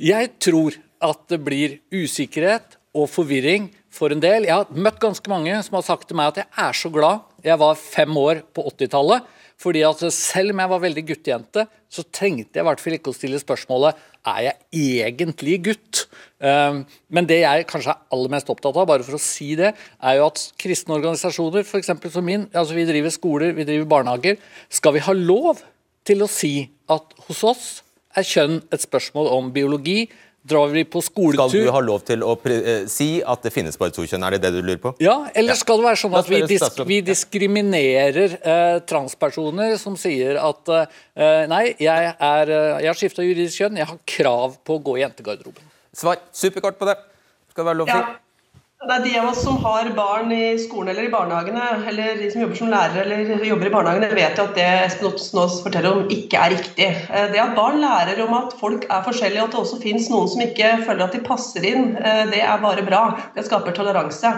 Jeg tror at det blir usikkerhet og forvirring for en del. Jeg har møtt ganske mange som har sagt til meg at jeg er så glad jeg var fem år på 80-tallet. Fordi at selv om jeg var veldig guttejente, så trengte jeg i hvert fall ikke å stille spørsmålet er jeg egentlig gutt. Ehm, men det jeg kanskje er aller mest opptatt av, bare for å si det, er jo at kristne organisasjoner, f.eks. som min, altså vi driver skoler, vi driver barnehager, skal vi ha lov til å si at hos oss er kjønn et spørsmål om biologi. Drar vi på skoletur Skal du ha lov til å eh, si at det finnes bare to kjønn? Er det det du lurer på? Ja, eller skal det være sånn at vi, disk vi diskriminerer eh, transpersoner som sier at eh, nei, jeg, er, eh, jeg har skifta juridisk kjønn, jeg har krav på å gå i jentegarderoben? Svar superkort på det. Skal det være lov til? Ja. Det er de av oss som har barn i skolen eller i barnehagene, eller de som jobber som lærere eller jobber i barnehagene, vet jo at det Espen Ottesen nå forteller om, ikke er riktig. Eh, det at barn lærer om at folk er forskjellige, og at det også finnes noen som ikke føler at de passer inn, eh, det er bare bra. Det skaper toleranse.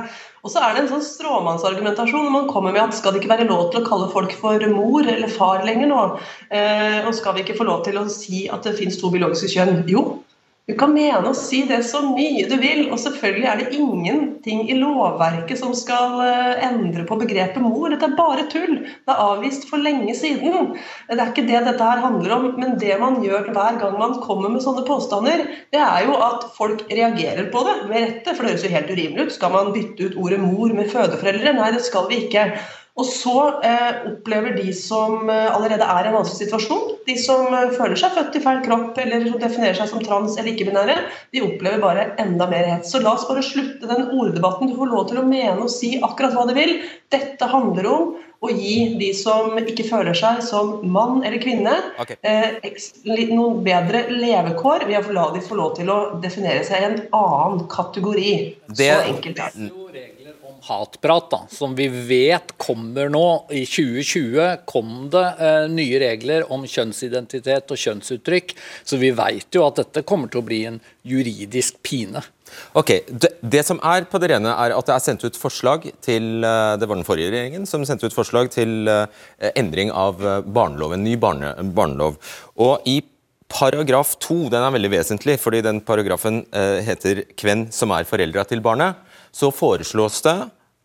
Og så er det en sånn stråmannsargumentasjon når man kommer med at skal det ikke være lov til å kalle folk for mor eller far lenger nå? Eh, og skal vi ikke få lov til å si at det finnes to biologiske kjønn? Jo, du kan mene og si det så mye du vil, og selvfølgelig er det ingenting i lovverket som skal eh, endre på begrepet mor. Dette er bare tull. Det er avvist for lenge siden. Det er ikke det dette her handler om. Men det man gjør hver gang man kommer med sånne påstander, det er jo at folk reagerer på det, med rette. For det høres jo helt urimelig ut. Skal man bytte ut ordet mor med fødeforeldre? Nei, det skal vi ikke. Og så eh, opplever de som eh, allerede er i en vanskelig situasjon, de som eh, føler seg født i feil kropp eller som definerer seg som trans eller ikke-binære, de opplever bare enda mer hets. Så la oss bare slutte den orddebatten. Du får lov til å mene og si akkurat hva du vil. Dette handler om å gi de som ikke føler seg som mann eller kvinne, okay. eh, noen bedre levekår ved å la de få lov til å definere seg i en annen kategori. Det- Så enkelt er det. Hatprat, da, som vi vet kommer nå. I 2020 kom det eh, nye regler om kjønnsidentitet og kjønnsuttrykk, så vi vet jo at dette kommer til å bli en juridisk pine. Ok, det, det som er på det rene er at det er sendt ut forslag til eh, Det var den forrige regjeringen som sendte ut forslag til eh, endring av eh, barneloven, ny barne, barnelov. Og i paragraf to, den er veldig vesentlig, fordi den paragrafen heter 'Hvem som er foreldra til barnet', så foreslås det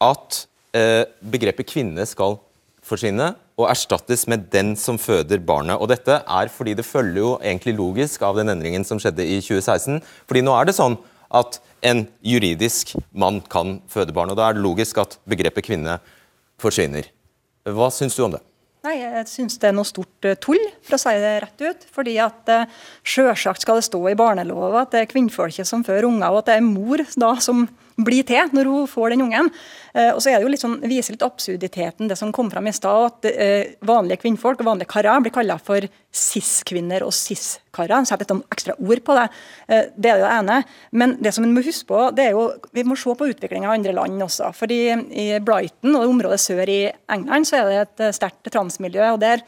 at eh, begrepet kvinne skal forsvinne og erstattes med 'den som føder barnet'. Og Dette er fordi det følger jo egentlig logisk av den endringen som skjedde i 2016. fordi nå er det sånn at en juridisk mann kan føde barn, og da er det logisk at begrepet kvinne forsvinner. Hva syns du om det? Nei, jeg syns det er noe stort eh, tull, for å si det rett ut. Fordi at eh, Sjølsagt skal det stå i barneloven at det er kvinnfolket som fører unger, og at det er mor da som blir til når hun får den ungen. Eh, og så er det jo litt sånn, viser litt absurditeten, det som kom fram i stad, at eh, vanlige kvinnfolk og vanlige karer blir kalla for cis-kvinner og cis-karer. Setter et ekstra ord på det. Eh, det er det ene. Men det som en må huske på, det er jo vi må se på utviklinga i andre land også. fordi i Brighton og området sør i England så er det et eh, sterkt transmiljø. og der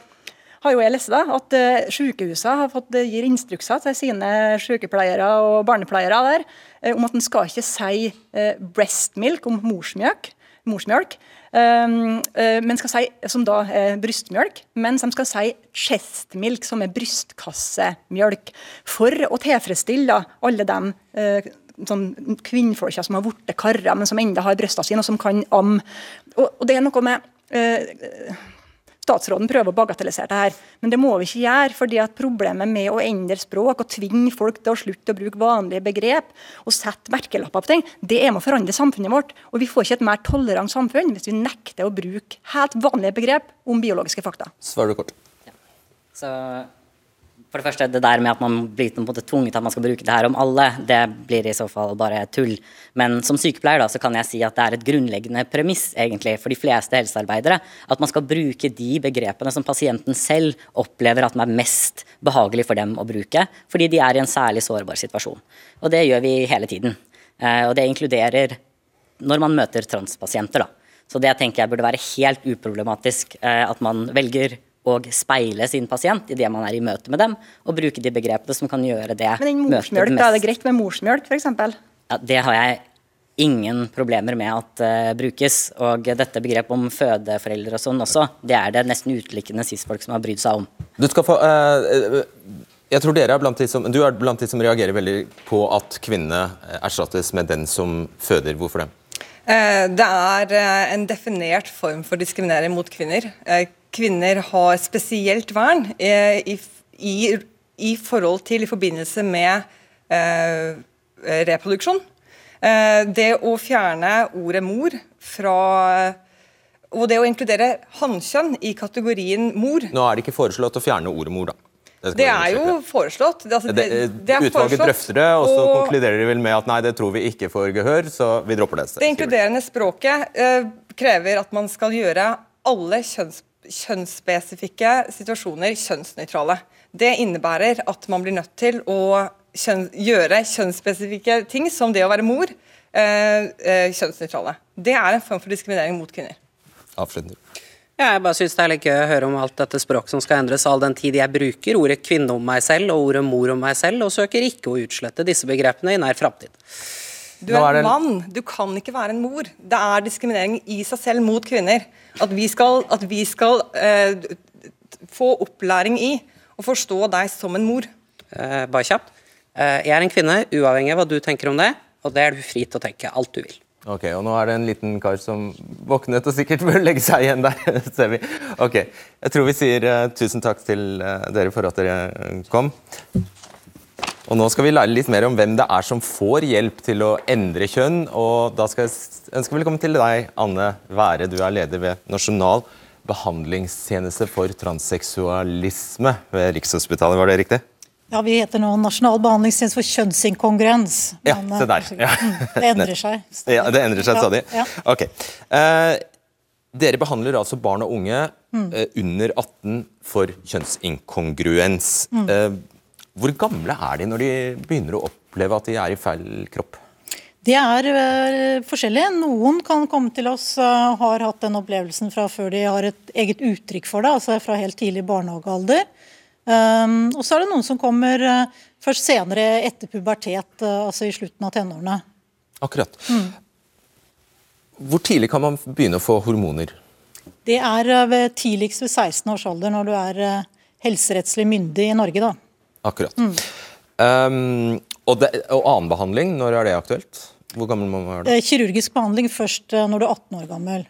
har jo jeg lest da, at uh, sykehusene har fått, uh, gir instrukser til sine sykepleiere og barnepleiere der, eh, om at en skal ikke si uh, breast milk om morsmjølk, morsmjølk um, eh, si, som da er brystmjølk, mens de skal si chest milk, som er brystkassemjølk, for å tilfredsstille alle eh, sånn kvinnfolka som har blitt karer, men som enda har brystene sine, og som kan amme. Og, og det er noe med eh, Statsråden prøver å bagatellisere det her, men det må vi ikke gjøre. fordi at Problemet med å endre språk og tvinge folk til å slutte å bruke vanlige begrep og sette merkelapper på ting, det er med å forandre samfunnet vårt. Og Vi får ikke et mer tolerant samfunn hvis vi nekter å bruke helt vanlige begrep om biologiske fakta. Svarer du kort? Så for det første, det der med at man blir på en måte tvunget til at man skal bruke det her om alle, det blir i så fall bare tull. Men som sykepleier da, så kan jeg si at det er et grunnleggende premiss egentlig for de fleste helsearbeidere at man skal bruke de begrepene som pasienten selv opplever at den er mest behagelig for dem å bruke, fordi de er i en særlig sårbar situasjon. Og det gjør vi hele tiden. Eh, og det inkluderer når man møter transpasienter. da. Så det tenker jeg burde være helt uproblematisk eh, at man velger å speile sin pasient i det man er i møte med dem, og bruke de begrepene som kan gjøre det Men den møtet morsmjølk, da er det greit med morsmjølk f.eks.? ja, det har jeg ingen problemer med at uh, brukes. Og dette begrepet om fødeforeldre og sånn også, det er det nesten utelukkende cis-folk som har brydd seg om. Du skal få eh, Jeg tror dere er blant de som Du er blant de som reagerer veldig på at kvinne eh, erstattes med den som føder. Hvorfor det? Eh, Det er eh, en definert form for diskriminering mot kvinner. Eh, Kvinner har spesielt vern i, i, i forhold til i forbindelse med eh, reproduksjon. Eh, Det å fjerne ordet mor fra Og det å inkludere hannkjønn i kategorien mor, Nå er det ikke foreslått å fjerne ordet mor, da. Det er jo foreslått. Det, altså, det, det, det er Utvalget foreslått, drøfter det, og så og- konkluderer de vel med at nei, det tror vi ikke får gehør, så vi dropper det. Det inkluderende språket eh, krever at man skal gjøre alle kjønns, kjønnsspesifikke situasjoner kjønnsnøytrale. Det innebærer at man blir nødt til å kjønn, gjøre kjønnsspesifikke ting, som det å være mor, eh, eh, kjønnsnøytrale. Det er en form for diskriminering mot kvinner. Avslutter. Ja, jeg bare synes det er litt gøy å høre om alt dette språket som skal endres, all den tid jeg bruker ordet kvinne om meg selv og ordet mor om meg selv, og søker ikke å utslette disse begrepene i nær framtid. Du er er en mann, du kan ikke være en mor. Det er diskriminering i seg selv mot kvinner. At vi skal, at vi skal eh, få opplæring i å forstå deg som en mor. Eh, bare kjapt. Eh, jeg er en kvinne, uavhengig av hva du tenker om det, og det er du fri til å tenke alt du vil. Ok, og nå er det en liten kar som våknet og sikkert bør legge seg igjen der, (laughs) ser vi. Ok, jeg tror vi sier uh, tusen takk til uh, dere for at dere eh, kom. Og nå skal vi lære litt mer om hvem det er som får hjelp til å endre kjønn. Og da skal jeg ønske velkommen til deg, Anne Være. Du er leder ved Nasjonal behandlingstjeneste for transseksualisme ved Rikshospitalet, var det riktig? Ja, Vi heter nå Nasjonal behandlingstjeneste for kjønnsinkongruens. Ja, se der. eh, Ja. mm, Det endrer seg. (laughs) stadig. Ja, det endrer seg stadig. ja. Ok. Eh, dere behandler altså barn og unge Mm. eh, under 18 for kjønnsinkongruens. Mm. Eh, hvor gamle er de når de begynner å oppleve at de er i feil kropp? Det er eh, forskjellig. Noen kan komme til oss og har hatt den opplevelsen fra før de har et eget uttrykk for det, altså fra helt tidlig barnehagealder. Um, og så er det noen som kommer uh, først senere etter pubertet, uh, altså i slutten av tenårene. Akkurat. Mm. Hvor tidlig kan man begynne å få hormoner? Det er eh, ved tidligst ved 16 års alder, når du er helserettslig myndig i Norge. da. Akkurat. Mm. Um, og, det, og annen behandling, når er det aktuelt? Hvor gammel må man være da? Kirurgisk behandling først når du er 18 år gammel.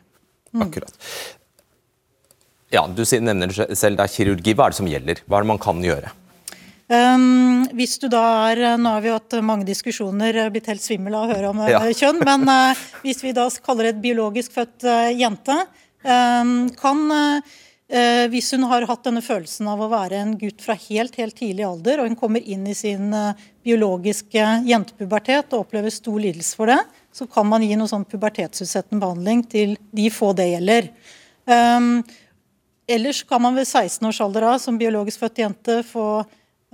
Mm. Akkurat. Ja, Du nevner selv, det er kirurgi. Hva er det som gjelder? Hva er det man kan gjøre? Um, hvis du da er Nå har vi jo hatt mange diskusjoner, er blitt helt svimmel av å høre om eh, Ja. (laughs) kjønn. Men uh, hvis vi da kaller det et biologisk født uh, jente, um, kan uh, eh, Hvis hun har hatt denne følelsen av å være en gutt fra helt helt tidlig alder, og hun kommer inn i sin eh, biologiske jentepubertet og opplever stor lidelse for det, så kan man gi noe sånn pubertetsutsettende behandling til de få det gjelder. Um, Ellers kan man ved 16 års alder av, som biologisk født jente få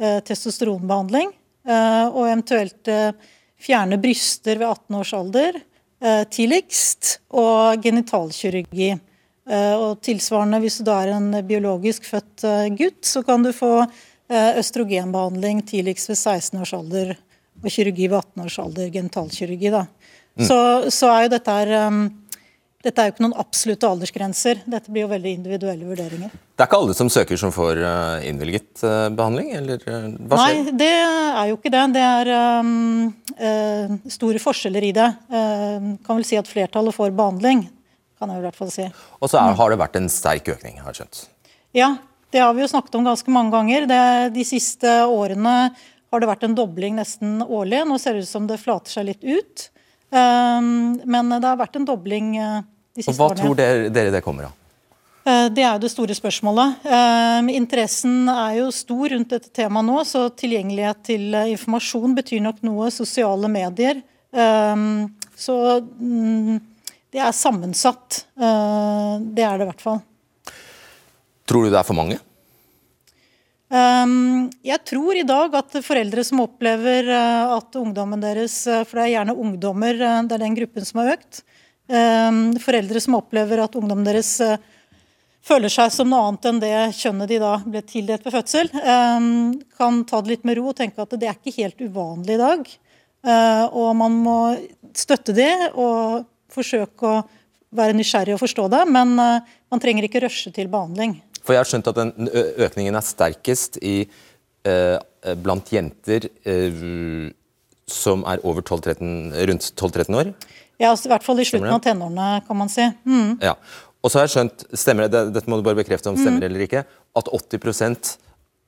eh, testosteronbehandling. Eh, og eventuelt eh, fjerne bryster ved 18 års alder eh, tidligst. Og genitalkirurgi. Eh, og tilsvarende, hvis du da er en biologisk født eh, gutt, så kan du få eh, østrogenbehandling tidligst ved 16 års alder. Og kirurgi ved 18 års alder. Genitalkirurgi, da. Mm. Så, så er jo dette her um, dette er jo ikke noen absolutte aldersgrenser. Dette blir jo veldig individuelle vurderinger. Det er ikke alle som søker som får eh, innvilget eh, behandling? eller eh, hva skjer? Nei, det er jo ikke det. Det er um, uh, store forskjeller i det. Uh, kan vel si at flertallet får behandling. Kan jeg i hvert fall si. Og så er, har det vært en sterk økning, har jeg skjønt. Ja, det har vi jo snakket om ganske mange ganger. Det, de siste årene har det vært en dobling nesten årlig. Nå ser det ut som det flater seg litt ut. Um, men det har vært en dobling uh, de siste Og Hva årene. tror dere, dere det kommer av? Eh, Det er jo det store spørsmålet. Eh, Interessen er jo stor rundt dette temaet nå, så tilgjengelighet til eh, informasjon betyr nok noe. Sosiale medier. Eh, Så mm, det er sammensatt. Eh, Det er det i hvert fall. Tror du det er for mange? Um, jeg tror i dag at foreldre som opplever uh, at ungdommen deres uh, For det er gjerne ungdommer, uh, det er den gruppen som har økt. Um, foreldre som opplever at ungdommen deres føler seg som noe annet enn det kjønnet de da ble tildelt ved fødsel, um, kan ta det litt med ro og tenke at det er ikke helt uvanlig i dag. Og man må støtte det og forsøke å være nysgjerrig og forstå det, men man trenger ikke rushe til behandling. For jeg har skjønt at den økningen er sterkest i, eh, blant jenter eh, som er over 12-13, rundt 12-13 år. Ja, altså, I hvert fall i slutten av tenårene, kan man si. Mm. Ja. Og så har jeg skjønt, stemmer det, det- dette må du bare bekrefte om stemmer Mm. eller ikke, at 80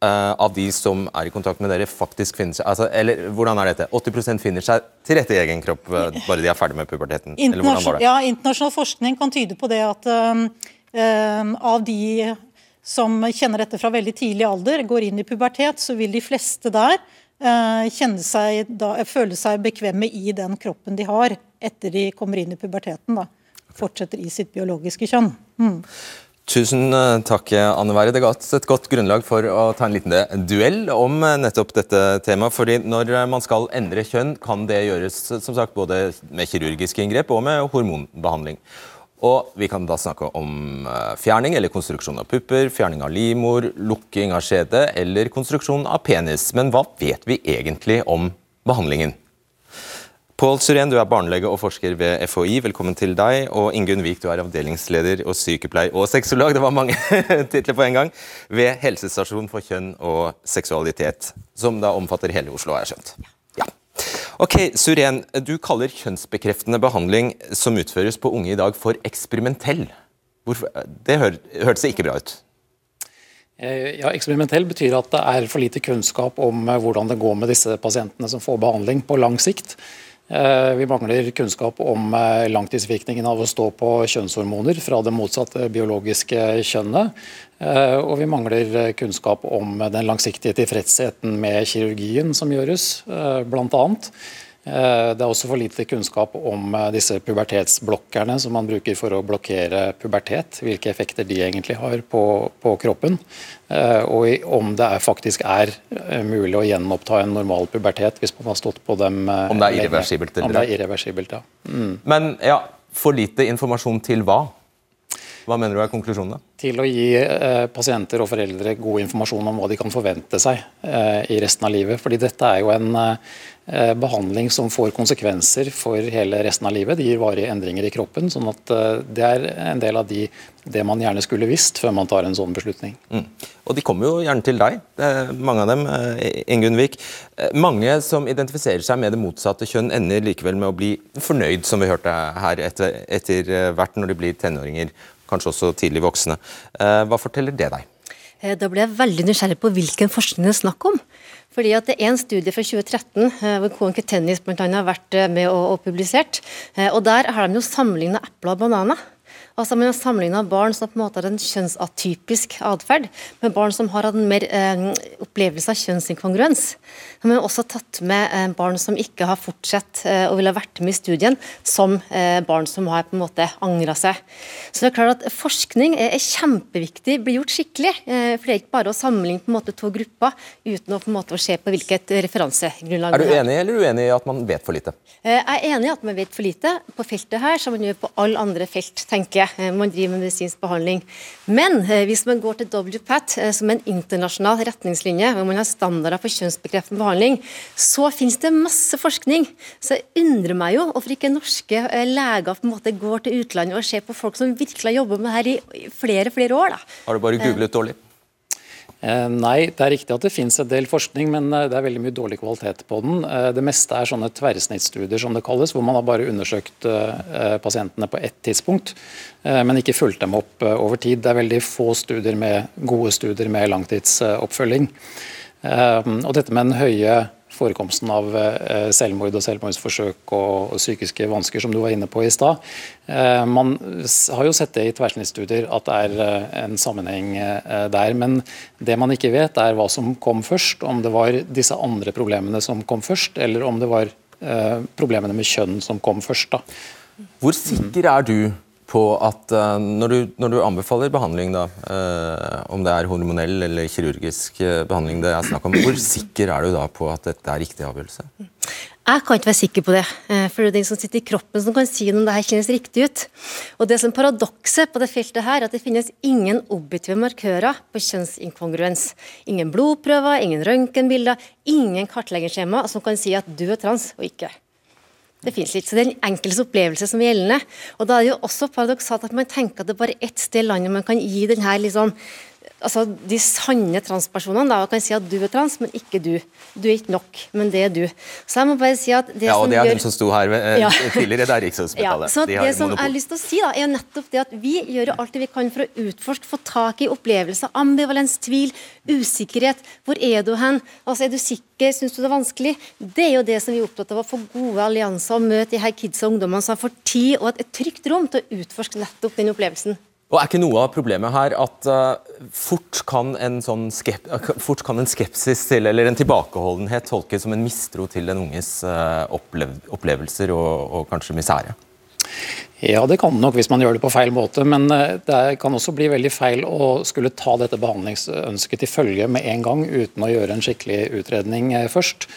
eh, av de som er i kontakt med dere, faktisk finner seg altså, Eller hvordan er dette? 80% finner seg til rette i egen kropp bare de er ferdig med puberteten? Det? ja, internasjonal forskning kan tyde på det at um, um, av de som kjenner dette fra veldig tidlig alder, går inn i pubertet, så vil de fleste der kjenne seg, da, føle seg bekvemme i den kroppen de har etter de kommer inn i puberteten. Da. Fortsetter i sitt biologiske kjønn. Mm. Tusen eh, takk, Anne Være. Det ga et godt grunnlag for å ta en liten eh, duell om eh, nettopp dette temaet. fordi når eh, man skal endre kjønn, kan det gjøres eh, som sagt, både med kirurgiske inngrep og med hormonbehandling. Og Vi kan da snakke om eh, fjerning eller konstruksjon av pupper, fjerning av livmor, lukking av skjede eller konstruksjon av penis. Men hva vet vi egentlig om behandlingen? Pål Surén, du er barnelege og forsker ved FHI. Velkommen til deg. Og Ingunn Wiik, du er avdelingsleder og sykepleier og sexolog. Det var mange (laughs) titler på en gang. Ved Helsestasjon for kjønn og seksualitet, som da omfatter hele Oslo, har jeg skjønt. Ja. Ok, Suren, du kaller kjønnsbekreftende behandling som utføres på unge i dag for eksperimentell. Hvorfor? Det hør, hørtes ikke bra ut. Eh, Ja, Eksperimentell betyr at det er for lite kunnskap om eh, hvordan det går med disse pasientene som får behandling på lang sikt. Eh, Vi mangler kunnskap om eh, langtidsvirkningen av å stå på kjønnshormoner fra det motsatte biologiske kjønnet. Eh, Og vi mangler kunnskap om den langsiktige tilfredsheten med kirurgien som gjøres, blant bl.a. Eh, Det er også for lite kunnskap om eh, disse pubertetsblokkerne som man bruker for å blokkere pubertet, hvilke effekter de egentlig har på, på kroppen. Eh, Og om det er, faktisk er mulig å gjenoppta en normal pubertet hvis man har stått på dem Om det er irreversibelt eller Om det er irreversibelt, ja. Mm. Men ja, for lite informasjon til hva? Hva mener du er konklusjonen? da? Til å gi eh, pasienter og foreldre god informasjon om hva de kan forvente seg eh, i resten av livet. Fordi dette er jo en eh, behandling som får konsekvenser for hele resten av livet. Det gir varige endringer i kroppen. sånn at eh, det er en del av de, det man gjerne skulle visst før man tar en sånn beslutning. Mm. Og de kommer jo gjerne til deg, eh, mange av dem. eh, Ingunn Vik. Mange som identifiserer seg med det motsatte kjønn, ender likevel med å bli fornøyd, som vi hørte her, etter, etter hvert når de blir tenåringer. Kanskje også tidlig voksne. Eh, Hva forteller det deg? Eh, Da ble jeg veldig nysgjerrig på hvilken forskning det er snakk om. Fordi at Det er en studie fra 2013 eh, hvor KNK Tennis bl.a. har vært med og, og publisert. Og Der har de jo sammenligna epler og bananer. Altså Man har sammenligna barn som på en måte har en kjønnsatypisk atferd, med barn som har hatt en mer eh, opplevelse av kjønnsinkongruens. Men har også tatt med eh, barn som ikke har fortsatt eh, og ville vært med i studien, som eh, barn som har på en måte angra seg. Så det er klart at Forskning er, er kjempeviktig, blir gjort skikkelig. Eh, for Det er ikke bare å sammenligne på en måte to grupper uten å på en måte se på hvilket referansegrunnlag Er du enig eller uenig i at man vet for lite? Eh, Jeg er enig i at man vet for lite på feltet her, som man gjør på alle andre felt, tenker jeg. Man driver med medisinsk behandling. Men eh, hvis man går til WPAT, eh, som en internasjonal retningslinje, hvor man har standarder for kjønnsbekreftende behandling, så finnes det masse forskning. Så jeg undrer meg jo hvorfor ikke norske eh, leger på en måte går til utlandet og ser på folk som virkelig har jobbet med det her i i flere, flere år. da. Har du bare googlet dårlig? Eh, Nei, det er riktig at det finnes en del forskning, men eh, det er veldig mye dårlig kvalitet på den. Eh, Det meste er sånne tverrsnittstudier, som det kalles, hvor man har bare undersøkt pasientene på ett tidspunkt, men ikke fulgt dem opp over tid. Det er veldig få studier med, gode studier med langtidsoppfølging. Og dette med den høye forekomsten av eh, selvmord og selvmordsforsøk og psykiske vansker, som du var inne på i stad. Eh, Man har jo sett det i tverrsnittstudier at det er eh, en sammenheng der. Men det man ikke vet, er hva som kom først. Om det var disse andre problemene som kom først, eller om det var problemene med kjønn som kom først. da. Hvor sikker er du på at eh, når, du, når du anbefaler behandling, da, eh, om det er hormonell eller kirurgisk eh, behandling det er snakk om, hvor sikker er du da på at dette er riktig avgjørelse? Jeg kan ikke være sikker på det, for det er den som sitter i kroppen som kan si om det her kjennes riktig ut. Og det som Paradokset på det feltet her, er at det finnes ingen objektive markører på kjønnsinkongruens. Ingen blodprøver, ingen røntgenbilder, ingen kartleggerskjema som kan si at du er trans og ikke. Det finnes ikke. Så det er den enkeltes opplevelse som er gjeldende. Og da er det jo også paradoksalt at man tenker at det er bare ett sted i landet man kan gi denne liksom Altså de sanne transpersonene da, kan si at du er trans, men ikke du. Du er ikke nok, men det er du. Så jeg må bare si at det Ja, og det er gjør dem som sto her eh, Ja. (laughs) tidligere, det er ja, så De det som som jeg har lyst til å si da, er nettopp det at Vi gjør alt det vi kan for å utforske, få tak i opplevelser, ambivalens, tvil, usikkerhet. Hvor er du hen? Altså, Er du sikker? Syns du det er vanskelig? Det er jo det som vi er opptatt av, å få gode allianser og møte de her kidsa og ungdommene som får tid og et trygt rom til å utforske nettopp den opplevelsen. Og Er ikke noe av problemet her at uh, fort, kan sånn skep eh, fort kan en skepsis til, eller en tilbakeholdenhet tolkes som en mistro til den unges uh, opplev opplevelser og, og kanskje misere? Ja, det kan nok hvis man gjør det på feil måte, men eh, det kan også bli veldig feil å skulle ta dette behandlingsønsket til følge med en gang uten å gjøre en skikkelig utredning eh, først.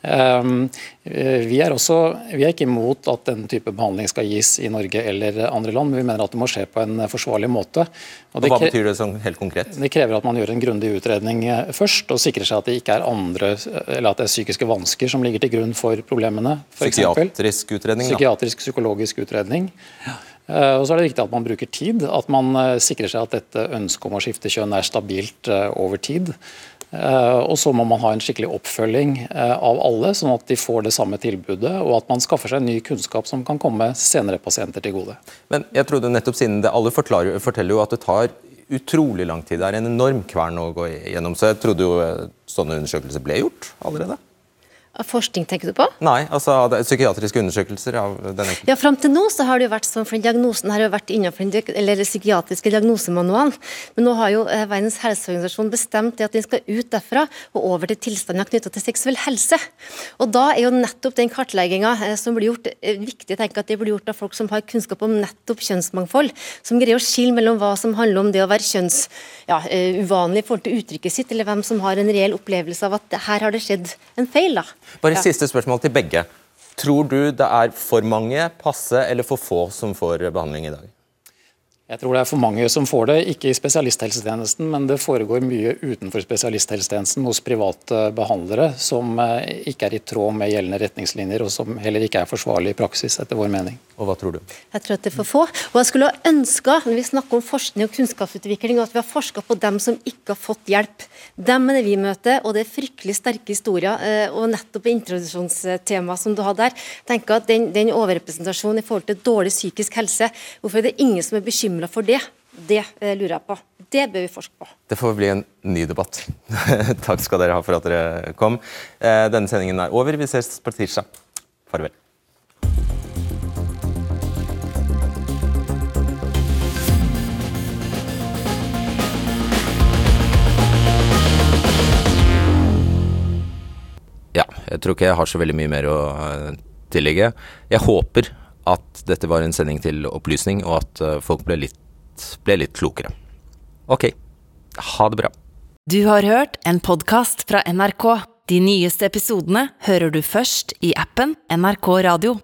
Um, eh, Vi er, også, vi er ikke imot at den type behandling skal gis i Norge eller andre land, men vi mener at det må skje på en forsvarlig måte. Og Hva betyr det sånn helt konkret? det krever at man gjør en grundig utredning eh, først, og sikrer seg at det ikke er andre, eller at det er psykiske vansker som ligger til grunn for problemene. For eksempel. Psykiatrisk utredning, da. Psykiatrisk, psykologisk utredning. Eh, Og så er det viktig at man bruker tid, at man sikrer seg at dette ønsket om å skifte kjønn er stabilt over tid. Eh, Og så må man ha en skikkelig oppfølging eh, av alle, sånn at de får det samme tilbudet, og at man skaffer seg ny kunnskap som kan komme senere pasienter til gode. Men jeg trodde nettopp siden det alle forteller jo at det tar utrolig lang tid. Det er en enorm kvern å gå gjennom. Så jeg trodde jo eh, sånne undersøkelser ble gjort allerede. Av forskning, tenker du på? Nei, altså psykiatriske undersøkelser av denne Ja, Fram til nå så har det jo vært sånn, for diagnosen har jo vært innenfor den eller psykiatriske diagnosemanualen. Men nå har jo eh, Verdens helseorganisasjon bestemt det at den skal ut derfra og over til tilstander knytta til seksuell helse. Og Da er jo nettopp den kartlegginga eh, som blir gjort, eh, viktig å tenke at det blir gjort av folk som har kunnskap om nettopp kjønnsmangfold. Som greier å skille mellom hva som handler om det å være kjønns ja, eh, uvanlig i forhold til uttrykket sitt, eller hvem som har en reell opplevelse av at her har det skjedd en feil. da. Bare Ja. siste spørsmål til begge. Tror du det er for mange, passe eller for få som får behandling i dag? Jeg tror det er for mange som får det, ikke i spesialisthelsetjenesten, men det foregår mye utenfor spesialisthelsetjenesten hos private behandlere som eh, ikke er i tråd med gjeldende retningslinjer, og som heller ikke er forsvarlig i praksis, etter vår mening. Og hva tror du? Jeg tror at det er for få. Og jeg skulle ha ønska, når vi snakker om forskning og kunnskapsutvikling, at vi har forska på dem som ikke har fått hjelp. Dem er det vi møter, og det er fryktelig sterke historier. eh, Og nettopp introduksjonstemaet som du hadde der, tenker at den, den overrepresentasjonen i forhold til dårlig psykisk helse, hvorfor er det ingen som er bekymra for det? Det eh, lurer jeg på. Det bør vi forske på. Det får bli en ny debatt. (laughs) Takk skal dere ha for at dere kom. Eh, Denne sendingen er over. Vi ses på tirsdag. Farvel. Ja, jeg tror ikke jeg har så veldig mye mer å eh, tillegge. Jeg håper at dette var en sending til opplysning, og at eh, folk ble litt, ble litt klokere. Ok, ha det bra. Du har hørt en podkast fra NRK. De nyeste episodene hører du først i appen NRK Radio.